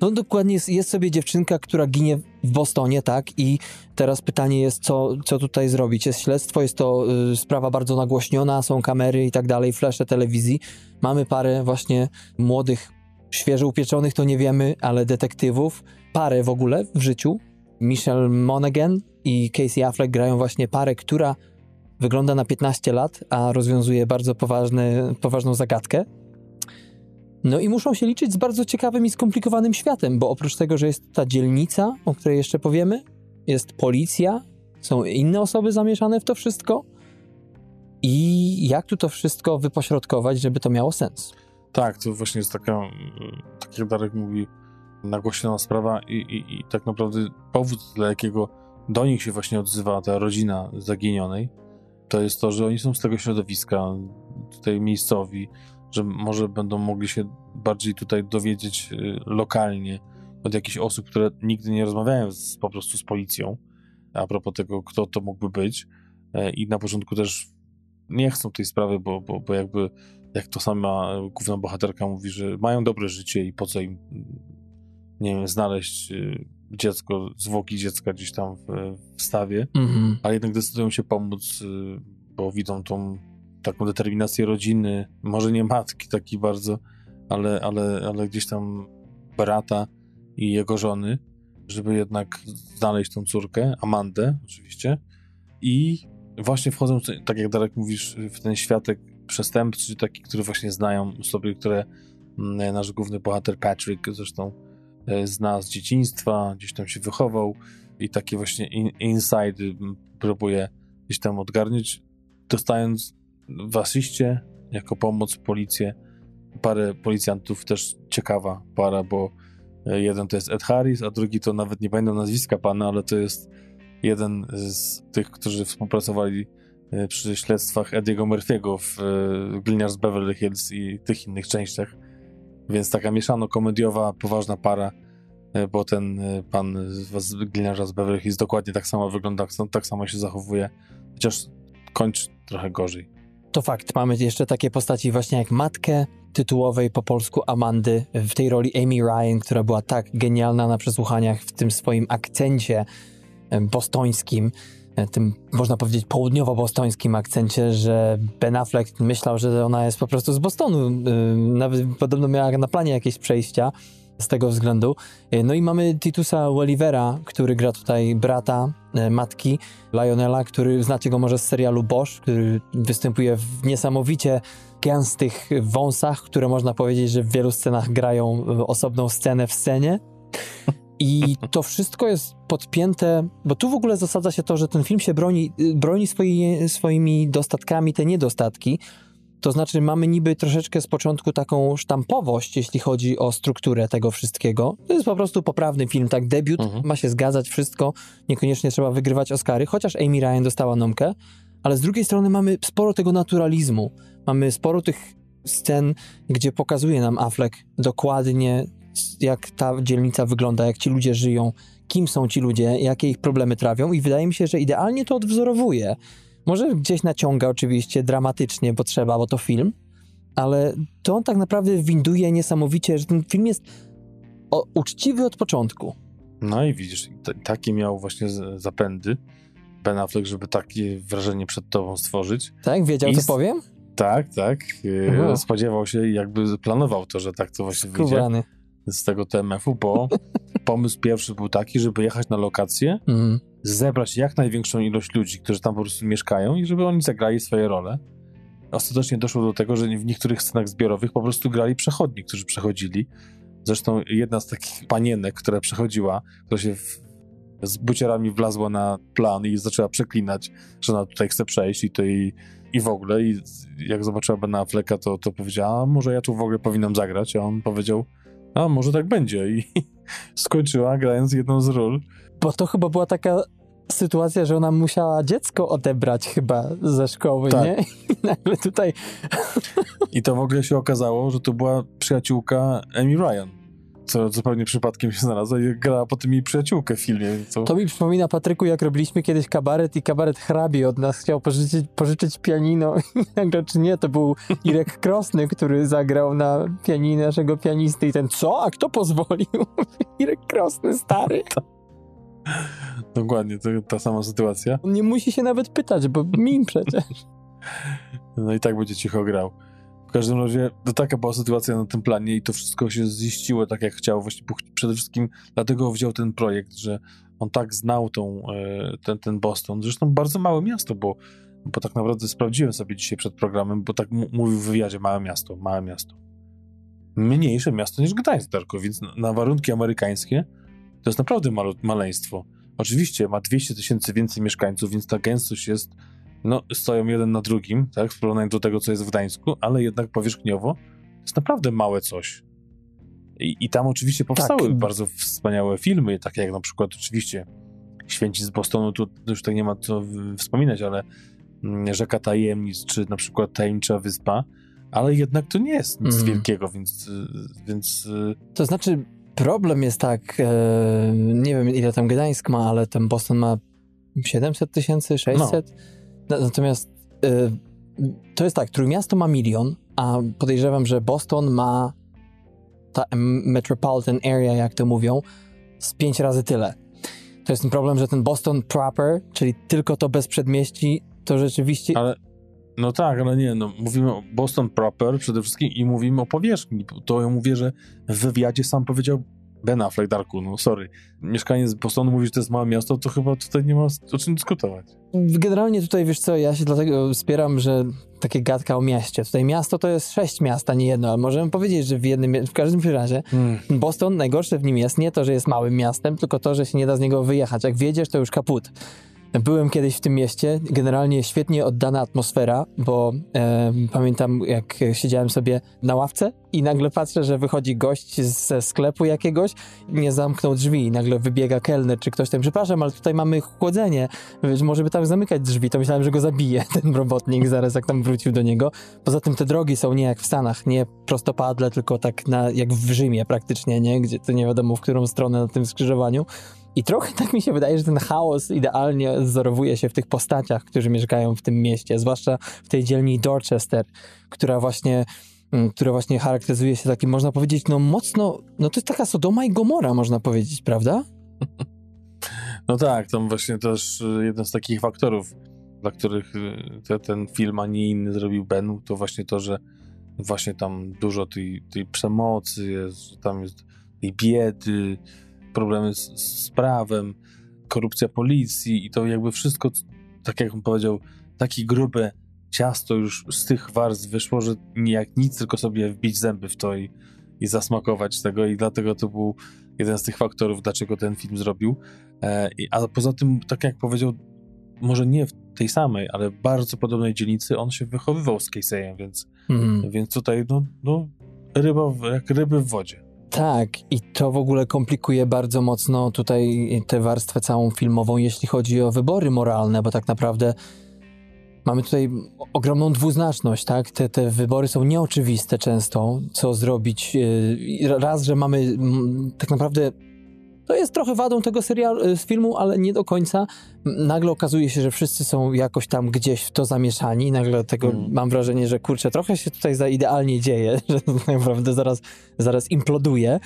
No dokładnie, jest, jest sobie dziewczynka, która ginie w Bostonie, tak? I teraz pytanie jest, co, co tutaj zrobić? Jest śledztwo, jest to y, sprawa bardzo nagłośniona, są kamery i tak dalej, flesze telewizji. Mamy parę właśnie młodych, świeżo upieczonych, to nie wiemy, ale detektywów. Parę w ogóle w życiu. Michelle Monaghan i Casey Affleck grają właśnie parę, która wygląda na 15 lat, a rozwiązuje bardzo poważny, poważną zagadkę. No i muszą się liczyć z bardzo ciekawym i skomplikowanym światem, bo oprócz tego, że jest ta dzielnica, o której jeszcze powiemy, jest policja, są inne osoby zamieszane w to wszystko. I jak tu to wszystko wypośrodkować, żeby to miało sens? Tak, to właśnie jest taka, tak jak Darek mówi, nagłośniona sprawa i, i, i tak naprawdę powód, dla jakiego do nich się właśnie odzywa ta rodzina zaginionej, to jest to, że oni są z tego środowiska, tutaj miejscowi, że może będą mogli się bardziej tutaj dowiedzieć y, lokalnie od jakichś osób, które nigdy nie rozmawiają z, po prostu z policją, a propos tego, kto to mógłby być. E, I na początku też nie chcą tej sprawy, bo, bo, bo jakby jak to sama główna bohaterka mówi, że mają dobre życie i po co im, nie wiem, znaleźć y, dziecko, zwłoki dziecka gdzieś tam w, w stawie, Mhm. ale jednak decydują się pomóc, y, bo widzą tą taką determinację rodziny, może nie matki taki bardzo, ale, ale, ale gdzieś tam brata i jego żony, żeby jednak znaleźć tą córkę, Amandę oczywiście. I właśnie wchodzą, tak jak Darek mówisz, w ten światek przestępczy, taki, który właśnie znają osoby, które mm, nasz główny bohater Patrick zresztą e, zna z dzieciństwa, gdzieś tam się wychował i takie właśnie in, inside mm, próbuje gdzieś tam odgarniać, dostając w asyście jako pomoc policję parę policjantów, też ciekawa para, bo e, jeden to jest Ed Harris, a drugi to nawet nie pamiętam nazwiska pana, ale to jest jeden z tych, którzy współpracowali e, przy śledztwach Ediego Murphy'ego w e, Gliniarz Beverly Hills i tych innych częściach. Więc taka mieszano-komediowa, poważna para, bo ten pan z Gliniarza z Beverly Hills dokładnie tak samo wygląda, tak samo się zachowuje, chociaż kończy trochę gorzej. To fakt. Mamy jeszcze takie postaci właśnie jak matkę tytułowej po polsku Amandy, w tej roli Amy Ryan, która była tak genialna na przesłuchaniach w tym swoim akcencie bostońskim, e, tym można powiedzieć południowo-bostońskim akcencie, że Ben Affleck myślał, że ona jest po prostu z Bostonu. Ym, Nawet podobno miała na planie jakieś przejścia z tego względu. E, No i mamy Titusa Wellivera, który gra tutaj brata e, matki Lionela, który znacie go może z serialu Bosch, który występuje w niesamowicie gęstych wąsach, które można powiedzieć, że w wielu scenach grają e, osobną scenę w scenie. I to wszystko jest podpięte, bo tu w ogóle zasadza się to, że ten film się broni, y, broni swoi, swoimi dostatkami, te niedostatki. To znaczy, mamy niby troszeczkę z początku taką sztampowość, jeśli chodzi o strukturę tego wszystkiego. To jest po prostu poprawny film, tak? Debiut, Mhm. ma się zgadzać wszystko, niekoniecznie trzeba wygrywać Oscary, chociaż Amy Ryan dostała nomkę, ale z drugiej strony mamy sporo tego naturalizmu. Mamy sporo tych scen, gdzie pokazuje nam Affleck dokładnie, jak ta dzielnica wygląda, jak ci ludzie żyją, kim są ci ludzie, jakie ich problemy trawią, i wydaje mi się, że idealnie to odwzorowuje. Może gdzieś naciąga oczywiście dramatycznie, bo trzeba, bo to film, ale to on tak naprawdę winduje niesamowicie, że ten film jest o, uczciwy od początku. No i widzisz, t- takie miał właśnie z- zapędy Ben Affleck, żeby takie wrażenie przed tobą stworzyć. Tak? Wiedział, I co powiem? Tak, tak. e, Aha. Spodziewał się i jakby planował to, że tak to właśnie wyjdzie Kubrany. z tego TMF-u, bo (laughs) pomysł pierwszy był taki, żeby jechać na lokację, Mhm. Zebrać jak największą ilość ludzi, którzy tam po prostu mieszkają i żeby oni zagrali swoje role. Ostatecznie doszło do tego, że w niektórych scenach zbiorowych po prostu grali przechodni, którzy przechodzili. Zresztą jedna z takich panienek, która przechodziła, która się w, z bucierami wlazła na plan i zaczęła przeklinać, że ona tutaj chce przejść i to i, i w ogóle. I jak zobaczyła Bena Afflecka, to, to powiedziała, może ja tu w ogóle powinnam zagrać, a on powiedział, a może tak będzie i (laughs) skończyła grając jedną z ról. Bo to chyba była taka sytuacja, że ona musiała dziecko odebrać chyba ze szkoły, Tak. nie? I nagle tutaj I to w ogóle się okazało, że to była przyjaciółka Amy Ryan, co zupełnie przypadkiem się znalazła i grała potem jej przyjaciółkę w filmie. Co... To mi przypomina, Patryku, jak robiliśmy kiedyś kabaret i kabaret hrabi od nas chciał pożyczyć, pożyczyć pianino (laughs) i nagle, czy nie, to był Irek Krosny, który zagrał na pianinie naszego pianisty i ten, co? A kto pozwolił? (laughs) Irek Krosny, stary. (laughs) Dokładnie, to, ta sama sytuacja. On nie musi się nawet pytać, bo mim przecież. (laughs) No i tak będzie cicho grał. W każdym razie, to taka była sytuacja na tym planie i to wszystko się ziściło tak, jak chciał. Właśnie przede wszystkim dlatego wziął ten projekt, że on tak znał tą, e, ten, ten Boston. Zresztą bardzo małe miasto, bo, bo tak naprawdę sprawdziłem sobie dzisiaj przed programem, bo tak mówił w wywiadzie, małe miasto, małe miasto. Mniejsze miasto niż Gdańsk, Darko, więc na, na warunki amerykańskie to jest naprawdę malu, maleństwo. Oczywiście ma 200 tysięcy więcej mieszkańców, więc ta gęstość jest no, stoją jeden na drugim, tak, w porównaniu do tego, co jest w Gdańsku, ale jednak powierzchniowo to jest naprawdę małe coś. I, i tam oczywiście powstały Tak. bardzo wspaniałe filmy, takie jak na przykład oczywiście święci z Bostonu, tu już tak nie ma co wspominać, ale mm, Rzeka Tajemnic, czy na przykład Tajemnicza Wyspa, ale jednak to nie jest nic Mhm. wielkiego, więc, y, więc y, To znaczy, problem jest tak, e, nie wiem ile tam Gdańsk ma, ale ten Boston ma 700 tysięcy, 600. Na- Natomiast e, to jest tak, Trójmiasto ma milion, a podejrzewam, że Boston ma ta metropolitan area, jak to mówią, z pięć razy tyle. To jest ten problem, że ten Boston proper, czyli tylko to bez przedmieści, to rzeczywiście... Ale no tak, ale nie, no mówimy o Boston proper przede wszystkim i mówimy o powierzchni. To ja mówię, że w wywiadzie sam powiedział Ben Affleck, Darku, no sorry. Mieszkaniec Bostonu mówi, że to jest małe miasto, to chyba tutaj nie ma o czym dyskutować. Generalnie tutaj, wiesz co, ja się dlatego wspieram, że takie gadka o mieście. Tutaj miasto to jest sześć miast, a nie jedno, ale możemy powiedzieć, że w jednym, w każdym razie Boston, najgorsze w nim jest nie to, że jest małym miastem, tylko to, że się nie da z niego wyjechać. Jak wjedziesz, to już kaput. Byłem kiedyś w tym mieście, generalnie świetnie oddana atmosfera, bo e, pamiętam jak siedziałem sobie na ławce i nagle patrzę, że wychodzi gość ze sklepu jakiegoś, nie zamknął drzwi i nagle wybiega kelner czy ktoś tam, przepraszam, ale tutaj mamy chłodzenie, może by tam zamykać drzwi, to myślałem, że go zabije (laughs) ten robotnik zaraz jak tam wrócił do niego. Poza tym te drogi są nie jak w Stanach, nie prostopadle, tylko tak na, jak w Rzymie praktycznie, nie? Gdzie to nie wiadomo w którą stronę na tym skrzyżowaniu. I trochę tak mi się wydaje, że ten chaos idealnie wzorowuje się w tych postaciach, którzy mieszkają w tym mieście, zwłaszcza w tej dzielni Dorchester, która właśnie mm, która właśnie charakteryzuje się takim, można powiedzieć, no mocno, no to jest taka Sodoma i Gomora, można powiedzieć, prawda? (laughs) No tak, tam właśnie też y, jeden z takich faktorów, dla których y, te, ten film, a nie inny zrobił Ben, to właśnie to, że właśnie tam dużo tej, tej przemocy jest, tam jest tej biedy, problemy z, z prawem, korupcja policji i to jakby wszystko, tak jak on powiedział, takie grube ciasto już z tych warstw wyszło, że nie jak nic, tylko sobie wbić zęby w to i, i zasmakować tego i dlatego to był jeden z tych faktorów, dlaczego ten film zrobił. E, a poza tym, tak jak powiedział, może nie w tej samej, ale bardzo podobnej dzielnicy on się wychowywał z Casey'em, więc, Mhm. więc tutaj no, no ryba, w- jak ryby w wodzie. Tak, i to w ogóle komplikuje bardzo mocno tutaj tę warstwę całą filmową, jeśli chodzi o wybory moralne, bo tak naprawdę mamy tutaj ogromną dwuznaczność, tak? Te, te wybory są nieoczywiste często, co zrobić. Yy, Raz, że mamy tak naprawdę. To jest trochę wadą tego serialu, z filmu, ale nie do końca. Nagle okazuje się, że wszyscy są jakoś tam gdzieś w to zamieszani. Nagle tego Mm. mam wrażenie, że kurczę, trochę się tutaj za idealnie dzieje, (laughs) że tak naprawdę zaraz, zaraz imploduje.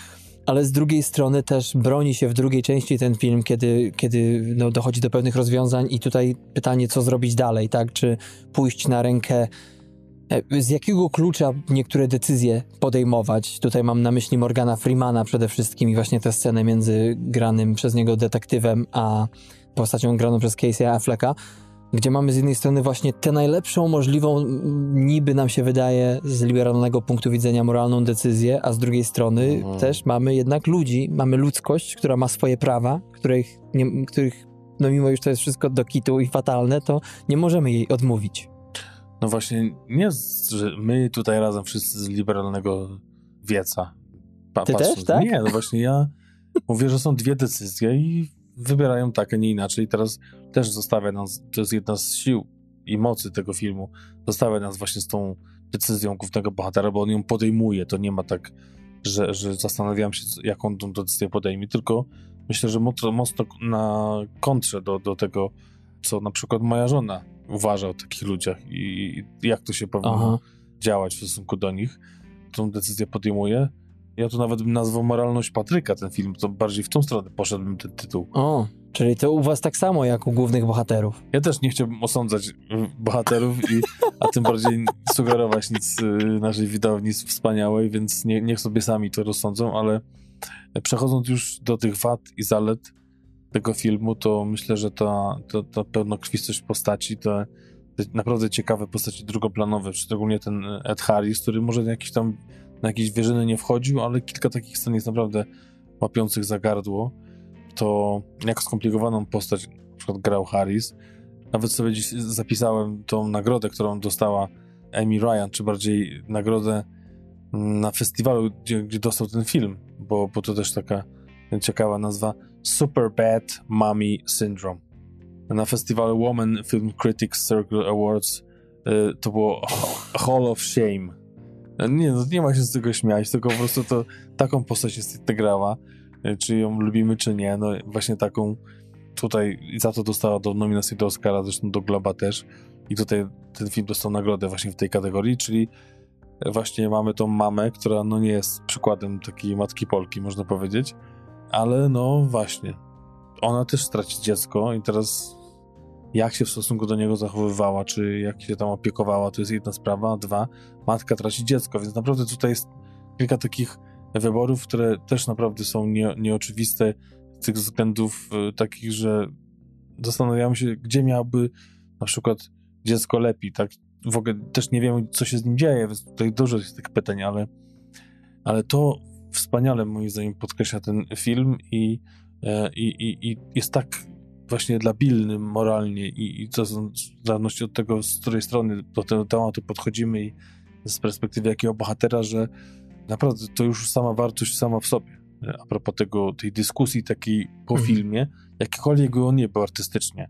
Ale z drugiej strony też broni się w drugiej części ten film, kiedy, kiedy no, dochodzi do pewnych rozwiązań i tutaj pytanie, co zrobić dalej, tak? Czy pójść na rękę, z jakiego klucza niektóre decyzje podejmować? Tutaj mam na myśli Morgana Freemana przede wszystkim i właśnie tę scenę między granym przez niego detektywem, a postacią graną przez Casey'a Afflecka, gdzie mamy z jednej strony właśnie tę najlepszą możliwą, niby nam się wydaje, z liberalnego punktu widzenia moralną decyzję, a z drugiej strony Mhm. też mamy jednak ludzi, mamy ludzkość, która ma swoje prawa, których, nie, których no mimo już to jest wszystko do kitu i fatalne, to nie możemy jej odmówić. No właśnie, nie, że my tutaj razem wszyscy z liberalnego wieca. Pa, Ty też, tak? Nie, no właśnie ja (laughs) mówię, że są dwie decyzje i wybierają tak, a nie inaczej. I teraz też zostawia nas, to jest jedna z sił i mocy tego filmu, zostawia nas właśnie z tą decyzją głównego bohatera, bo on ją podejmuje. To nie ma tak, że, że zastanawiam się, jak on tą decyzję podejmie, tylko myślę, że mocno, mocno na kontrze do, do tego, co na przykład moja żona uważa o takich ludziach i i jak to się powinno Aha. działać w stosunku do nich. Tą decyzję podejmuje. Ja to nawet bym nazwał moralność Patryka, ten film, to bardziej w tą stronę poszedłbym ten tytuł. O, czyli to u was tak samo jak u głównych bohaterów. Ja też nie chciałbym osądzać y, bohaterów, i, a tym bardziej (laughs) sugerować nic y, naszej widowni wspaniałej, więc nie, niech sobie sami to rozsądzą, ale przechodząc już do tych wad i zalet tego filmu, to myślę, że ta, ta, ta pełnokrwistość postaci, te, te naprawdę ciekawe postaci drugoplanowe, szczególnie ten Ed Harris, który może na jakieś tam na jakieś wieżyny nie wchodził, ale kilka takich scen jest naprawdę łapiących za gardło. To jak skomplikowaną postać na przykład grał Harris. Nawet sobie dziś zapisałem tą nagrodę, którą dostała Amy Ryan, czy bardziej nagrodę na festiwalu, gdzie, gdzie dostał ten film, bo, bo to też taka ciekawa nazwa Super Bad Mommy Syndrome. Na festiwalu Woman Film Critics Circle Awards y, to było Hall of Shame. Nie, no nie ma się z tego śmiać, tylko po prostu to taką postać jest integrała, y, czy ją lubimy, czy nie. No właśnie taką tutaj za to dostała do nominacji do Oscara, zresztą do Globa też. I tutaj ten film dostał nagrodę właśnie w tej kategorii, czyli właśnie mamy tą mamę, która no nie jest przykładem takiej matki Polki, można powiedzieć, ale no właśnie, ona też straci dziecko i teraz jak się w stosunku do niego zachowywała, czy jak się tam opiekowała, to jest jedna sprawa, a dwa, matka traci dziecko, więc naprawdę tutaj jest kilka takich wyborów, które też naprawdę są nie, nieoczywiste z tych względów y, takich, że zastanawiamy się, gdzie miałby na przykład dziecko lepiej, tak? W ogóle też nie wiemy, co się z nim dzieje, więc tutaj dużo jest tych pytań, ale, ale to wspaniale moim zdaniem podkreśla ten film i, e, i, i, i jest tak właśnie labilny moralnie i, i to w zależności od tego, z której strony do tego tematu podchodzimy i z perspektywy jakiego bohatera, że naprawdę to już sama wartość sama w sobie. E, a propos tego, tej dyskusji takiej po mhm. filmie, jakikolwiek on nie był artystycznie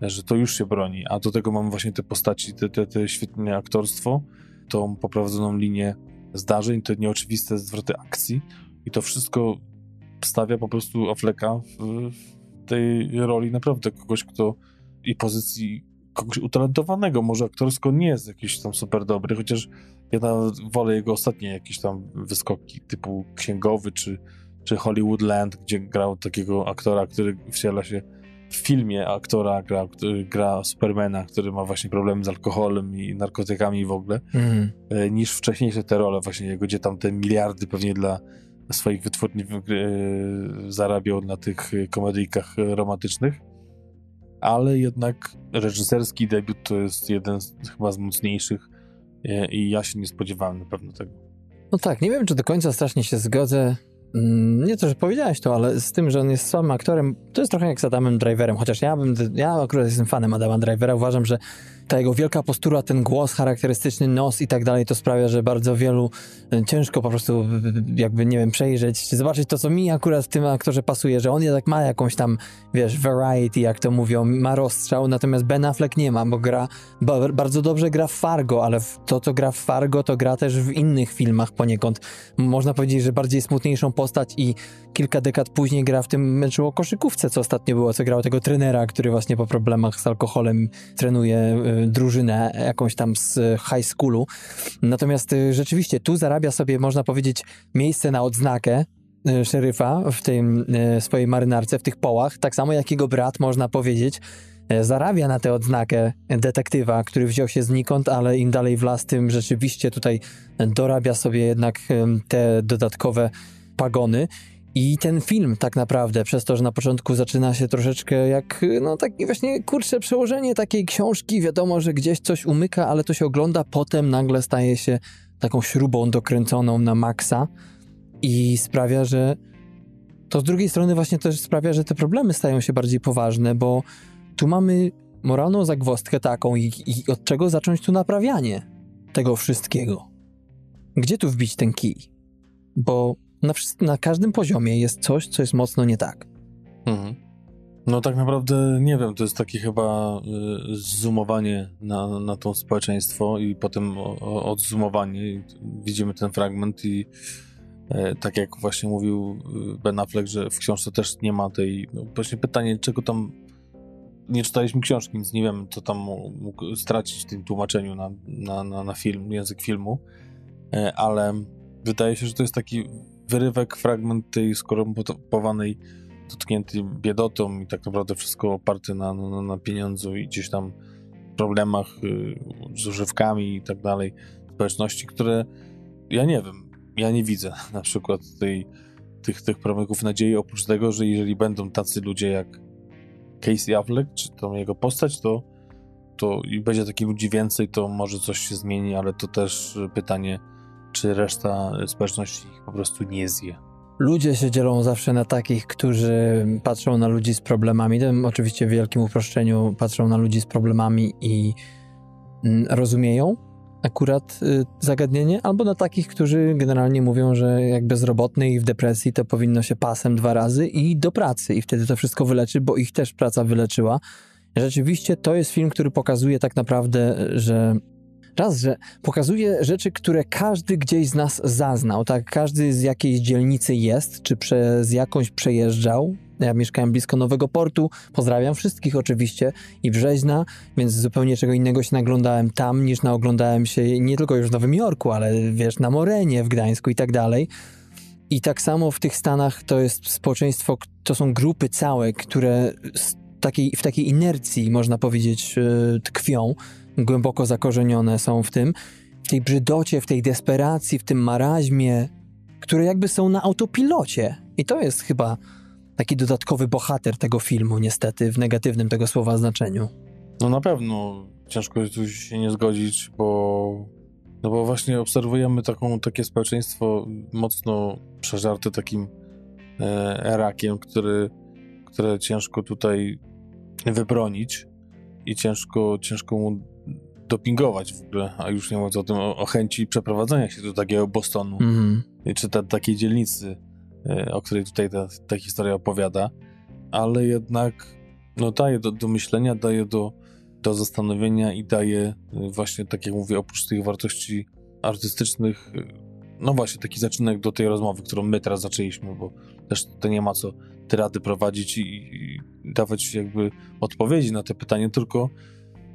że to już się broni, a do tego mamy właśnie te postaci, te, te, te świetne aktorstwo, tą poprowadzoną linię zdarzeń, te nieoczywiste zwroty akcji i to wszystko stawia po prostu Afflecka w, w tej roli naprawdę kogoś, kto i pozycji kogoś utalentowanego, może aktorsko nie jest jakiś tam super dobry, chociaż ja nawet wolę jego ostatnie jakieś tam wyskoki typu księgowy czy, czy Hollywoodland, gdzie grał takiego aktora, który wciela się w filmie aktora gra, który gra Supermana, który ma właśnie problemy z alkoholem i narkotykami w ogóle, mm. niż wcześniejsze te role właśnie gdzie tam te miliardy pewnie dla swoich wytwórni e, zarabiał na tych komedyjkach romantycznych. Ale jednak reżyserski debiut to jest jeden z, chyba z mocniejszych e, i ja się nie spodziewałem na pewno tego. No tak, nie wiem, czy do końca strasznie się zgodzę nie to, że powiedziałeś to, ale z tym, że on jest samym aktorem, to jest trochę jak z Adamem Driverem, chociaż ja bym, ja akurat jestem fanem Adama Drivera, uważam, że ta jego wielka postura, ten głos charakterystyczny, nos i tak dalej, to sprawia, że bardzo wielu e, ciężko po prostu jakby, nie wiem, przejrzeć, zobaczyć to, co mi akurat w tym aktorze pasuje, że on jednak ma jakąś tam, wiesz, variety, jak to mówią, ma rozstrzał, natomiast Ben Affleck nie ma, bo gra, bardzo dobrze gra w Fargo, ale to, co gra w Fargo, to gra też w innych filmach poniekąd. Można powiedzieć, że bardziej smutniejszą postać i kilka dekad później gra w tym meczu o koszykówce, co ostatnio było, co grał tego trenera, który właśnie po problemach z alkoholem trenuje e, drużynę jakąś tam z high schoolu. Natomiast y, rzeczywiście tu zarabia sobie, można powiedzieć, miejsce na odznakę y, szeryfa w tej y, swojej marynarce, w tych połach, tak samo jak jego brat, można powiedzieć, zarabia na tę odznakę detektywa, który wziął się znikąd, ale im dalej w las, tym rzeczywiście tutaj dorabia sobie jednak te dodatkowe pagony. I ten film tak naprawdę, przez to, że na początku zaczyna się troszeczkę jak, no takie właśnie kurcze przełożenie takiej książki, wiadomo, że gdzieś coś umyka, ale to się ogląda, potem nagle staje się taką śrubą dokręconą na maksa i sprawia, że to z drugiej strony właśnie też sprawia, że te problemy stają się bardziej poważne, bo tu mamy moralną zagwostkę taką i, i od czego zacząć tu naprawianie tego wszystkiego. Gdzie tu wbić ten kij? Bo na, na każdym poziomie jest coś, co jest mocno nie tak. Mhm. No tak naprawdę nie wiem, to jest takie chyba y, zoomowanie na, na to społeczeństwo i potem odzumowanie. Widzimy ten fragment i y, tak jak właśnie mówił y, Ben Affleck, że w książce też nie ma tej... No właśnie pytanie, czego tam... Nie czytaliśmy książki, więc nie wiem, co tam mógł stracić w tym tłumaczeniu na, na, na, na film, język filmu, y, ale wydaje się, że to jest taki wyrywek, fragment tej skorumpowanej, dotkniętej biedotą i tak naprawdę wszystko oparte na, na, na pieniądzu i gdzieś tam problemach y, z używkami i tak dalej społeczności, które ja nie wiem, ja nie widzę (laughs) na przykład tej, tych, tych promyków nadziei, oprócz tego, że jeżeli będą tacy ludzie jak Casey Affleck, czy tą jego postać, to, to i będzie takich ludzi więcej, to może coś się zmieni, ale to też pytanie, czy reszta społeczności ich po prostu nie zje. Ludzie się dzielą zawsze na takich, którzy patrzą na ludzi z problemami. Tym oczywiście w wielkim uproszczeniu patrzą na ludzi z problemami i mm, rozumieją, akurat y, zagadnienie, albo na takich, którzy generalnie mówią, że jak bezrobotny i w depresji to powinno się pasem dwa razy i do pracy i wtedy to wszystko wyleczy, bo ich też praca wyleczyła. Rzeczywiście to jest film, który pokazuje tak naprawdę, że raz, że pokazuje rzeczy, które każdy gdzieś z nas zaznał, tak? Każdy z jakiejś dzielnicy jest, czy przez jakąś przejeżdżał. Ja mieszkałem blisko Nowego Portu, pozdrawiam wszystkich oczywiście i Brzeźna, więc zupełnie czego innego się naglądałem tam, niż naoglądałem się nie tylko już w Nowym Jorku, ale wiesz, na Morenie, w Gdańsku i tak dalej. I tak samo w tych Stanach to jest społeczeństwo, to są grupy całe, które takiej, w takiej inercji, można powiedzieć, e, tkwią, głęboko zakorzenione są w tym, w tej brzydocie, w tej desperacji, w tym maraźmie, które jakby są na autopilocie. I to jest chyba taki dodatkowy bohater tego filmu, niestety, w negatywnym tego słowa znaczeniu. No na pewno ciężko jest tu się nie zgodzić, bo, no bo właśnie obserwujemy taką, takie społeczeństwo mocno przeżarte takim e, rakiem, który, które ciężko tutaj wybronić i ciężko, ciężko mu dopingować w ogóle, a już nie mówiąc o tym, o, o chęci przeprowadzenia się do takiego Bostonu, Mhm. czy ta, takiej dzielnicy, e, o której tutaj ta, ta historia opowiada, ale jednak no, daje do, do myślenia, daje do, do zastanowienia i daje e, właśnie, tak jak mówię, oprócz tych wartości artystycznych, e, no właśnie taki zaczynek do tej rozmowy, którą my teraz zaczęliśmy, bo też to nie ma co tyrady prowadzić i, i dawać jakby odpowiedzi na te pytania, tylko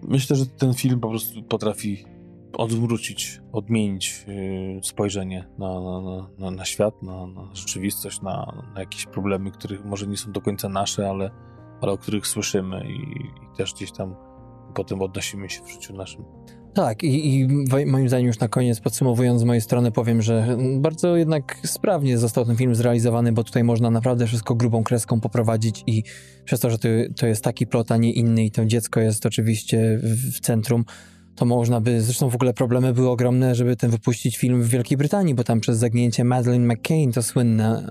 myślę, że ten film po prostu potrafi odwrócić, odmienić yy, spojrzenie na, na, na, na świat, na, na rzeczywistość, na, jakieś problemy, których może nie są do końca nasze, ale, ale o których słyszymy i, i też gdzieś tam potem odnosimy się w życiu naszym. Tak, i, i moim zdaniem już na koniec, podsumowując z mojej strony, powiem, że bardzo jednak sprawnie został ten film zrealizowany, bo tutaj można naprawdę wszystko grubą kreską poprowadzić i przez to, że to, to jest taki plot, a nie inny i to dziecko jest oczywiście w, centrum, to można by, zresztą w ogóle problemy były ogromne, żeby ten wypuścić film w Wielkiej Brytanii, bo tam przez zagnięcie Madeleine McCain, to słynne,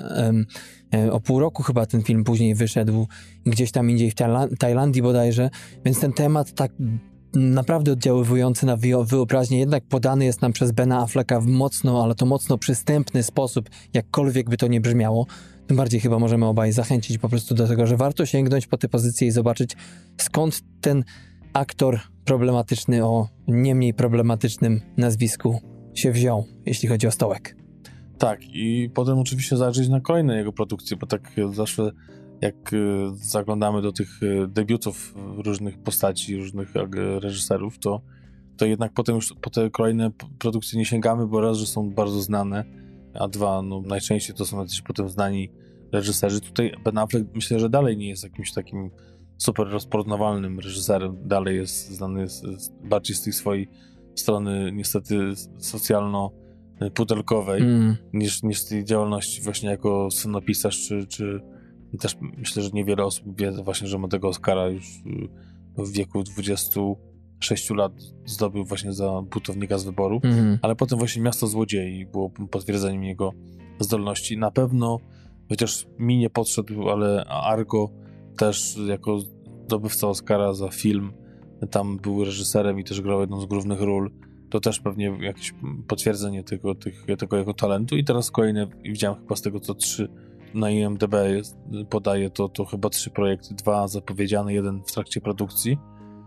e, o pół roku chyba ten film później wyszedł, gdzieś tam indziej w Tajla- Tajlandii bodajże, więc ten temat tak naprawdę oddziaływujący na wyo- wyobraźnię, jednak podany jest nam przez Bena Afflecka w mocno, ale to mocno przystępny sposób, jakkolwiek by to nie brzmiało. Tym bardziej chyba możemy obaj zachęcić po prostu do tego, że warto sięgnąć po tę pozycję i zobaczyć, skąd ten aktor problematyczny o nie mniej problematycznym nazwisku się wziął, jeśli chodzi o stołek. Tak, i potem oczywiście zajrzeć na kolejne jego produkcje, bo tak zawsze jak y, zaglądamy do tych y, debiutów różnych postaci, różnych e, reżyserów, to, to jednak potem już po te kolejne produkcje nie sięgamy, bo raz, że są bardzo znane, a dwa, no najczęściej to są jacyś potem znani reżyserzy. Tutaj Ben Affleck myślę, że dalej nie jest jakimś takim super rozpoznawalnym reżyserem, dalej jest znany bardziej z tej swojej strony niestety socjalno-pudelkowej Mm. niż, niż z tej działalności właśnie jako scenopisarz, czy, czy też myślę, że niewiele osób wie właśnie, że ma tego Oscara już y, w wieku 26 lat zdobył właśnie za butownika z wyboru, Mhm. ale potem właśnie Miasto Złodziei było potwierdzeniem jego zdolności. Na pewno, chociaż mi nie podszedł, ale Argo też jako zdobywca Oscara za film, tam był reżyserem i też grał jedną z głównych ról, to też pewnie jakieś potwierdzenie tego, tych, tego jego talentu. I teraz kolejne, widziałem chyba z tego co trzy na IMDB podaje to, to chyba trzy projekty, dwa zapowiedziane, jeden w trakcie produkcji.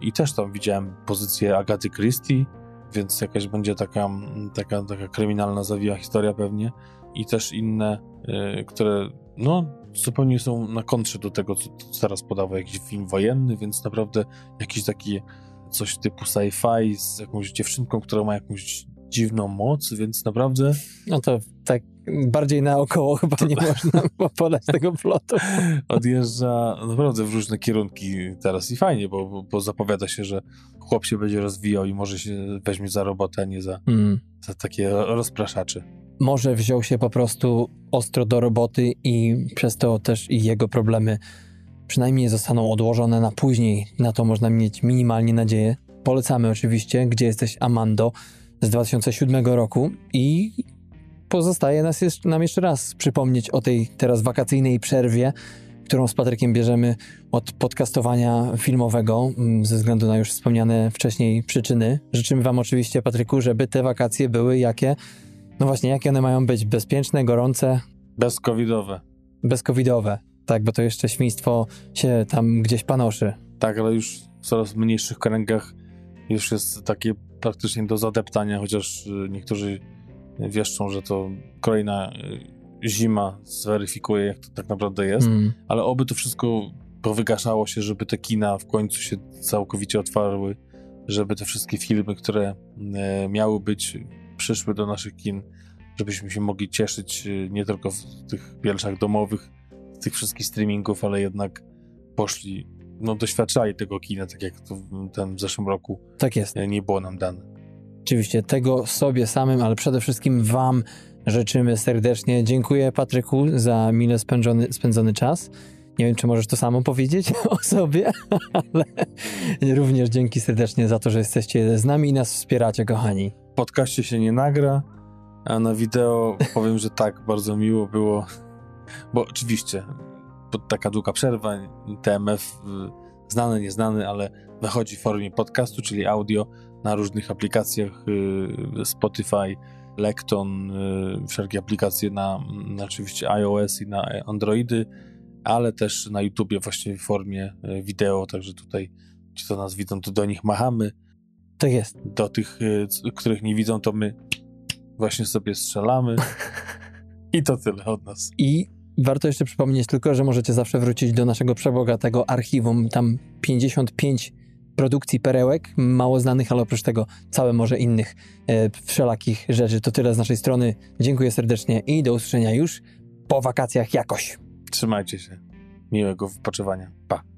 I też tam widziałem pozycję Agaty Christie, więc jakaś będzie taka, taka, taka kryminalna zawija historia pewnie. I też inne, y, które no zupełnie są na kontrze do tego, co teraz podawał jakiś film wojenny, więc naprawdę jakiś taki coś typu sci-fi z jakąś dziewczynką, która ma jakąś dziwną moc, więc naprawdę No to tak bardziej naokoło (laughs) chyba nie można (laughs) podać tego plotu. (laughs) odjeżdża naprawdę w różne kierunki teraz i fajnie, bo, bo, zapowiada się, że chłop się będzie rozwijał i może się weźmie za robotę, a nie za, Mm. za takie rozpraszacze. Może wziął się po prostu ostro do roboty i przez to też i jego problemy przynajmniej zostaną odłożone na później. Na to można mieć minimalnie nadzieję. Polecamy oczywiście, gdzie jesteś Amando z 2007 roku i pozostaje nas jeszcze, nam jeszcze raz przypomnieć o tej teraz wakacyjnej przerwie, którą z Patrykiem bierzemy od podcastowania filmowego, mm, ze względu na już wspomniane wcześniej przyczyny. Życzymy Wam oczywiście, Patryku, żeby te wakacje były jakie, no właśnie, jakie one mają być? Bezpieczne, gorące, Bezcovidowe. bezcovidowe. Tak, bo to jeszcze świństwo się tam gdzieś panoszy. Tak, ale już w coraz mniejszych kręgach już jest takie praktycznie do zadeptania, chociaż y, niektórzy wieszczą, że to kolejna y, zima zweryfikuje, jak to tak naprawdę jest. Mm. Ale oby to wszystko powygaszało się, żeby te kina w końcu się całkowicie otwarły, żeby te wszystkie filmy, które e, miały być, przyszły do naszych kin, żebyśmy się mogli cieszyć e, nie tylko w tych pierwszach domowych, z tych wszystkich streamingów, ale jednak poszli, no doświadczali tego kina, tak jak to w ten w zeszłym roku Tak jest. e, nie było nam dane. Oczywiście tego sobie samym, ale przede wszystkim Wam życzymy serdecznie. Dziękuję Patryku za mile spędzony, spędzony czas. Nie wiem, czy możesz to samo powiedzieć (laughs) o sobie, (laughs) ale również dzięki serdecznie za to, że jesteście z nami i nas wspieracie, kochani. W podcaście się nie nagra, a na wideo powiem, że tak, bardzo miło było, bo oczywiście taka długa przerwa, TMF y, znany, nieznany, ale wychodzi w formie podcastu, czyli audio na różnych aplikacjach y, Spotify, Lekton, y, wszelkie aplikacje na, na oczywiście iOS i na Androidy, ale też na YouTubie właśnie w formie y, wideo, także tutaj ci, co nas widzą, to do nich machamy Tak jest. do tych, których nie widzą, to my właśnie sobie strzelamy. (laughs) I to tyle od nas. I warto jeszcze przypomnieć tylko, że możecie zawsze wrócić do naszego przebogatego archiwum. Tam 55 produkcji perełek, mało znanych, ale oprócz tego całe morze innych e, wszelakich rzeczy. To tyle z naszej strony. Dziękuję serdecznie i do usłyszenia już po wakacjach jakoś. Trzymajcie się. Miłego wypoczywania. Pa.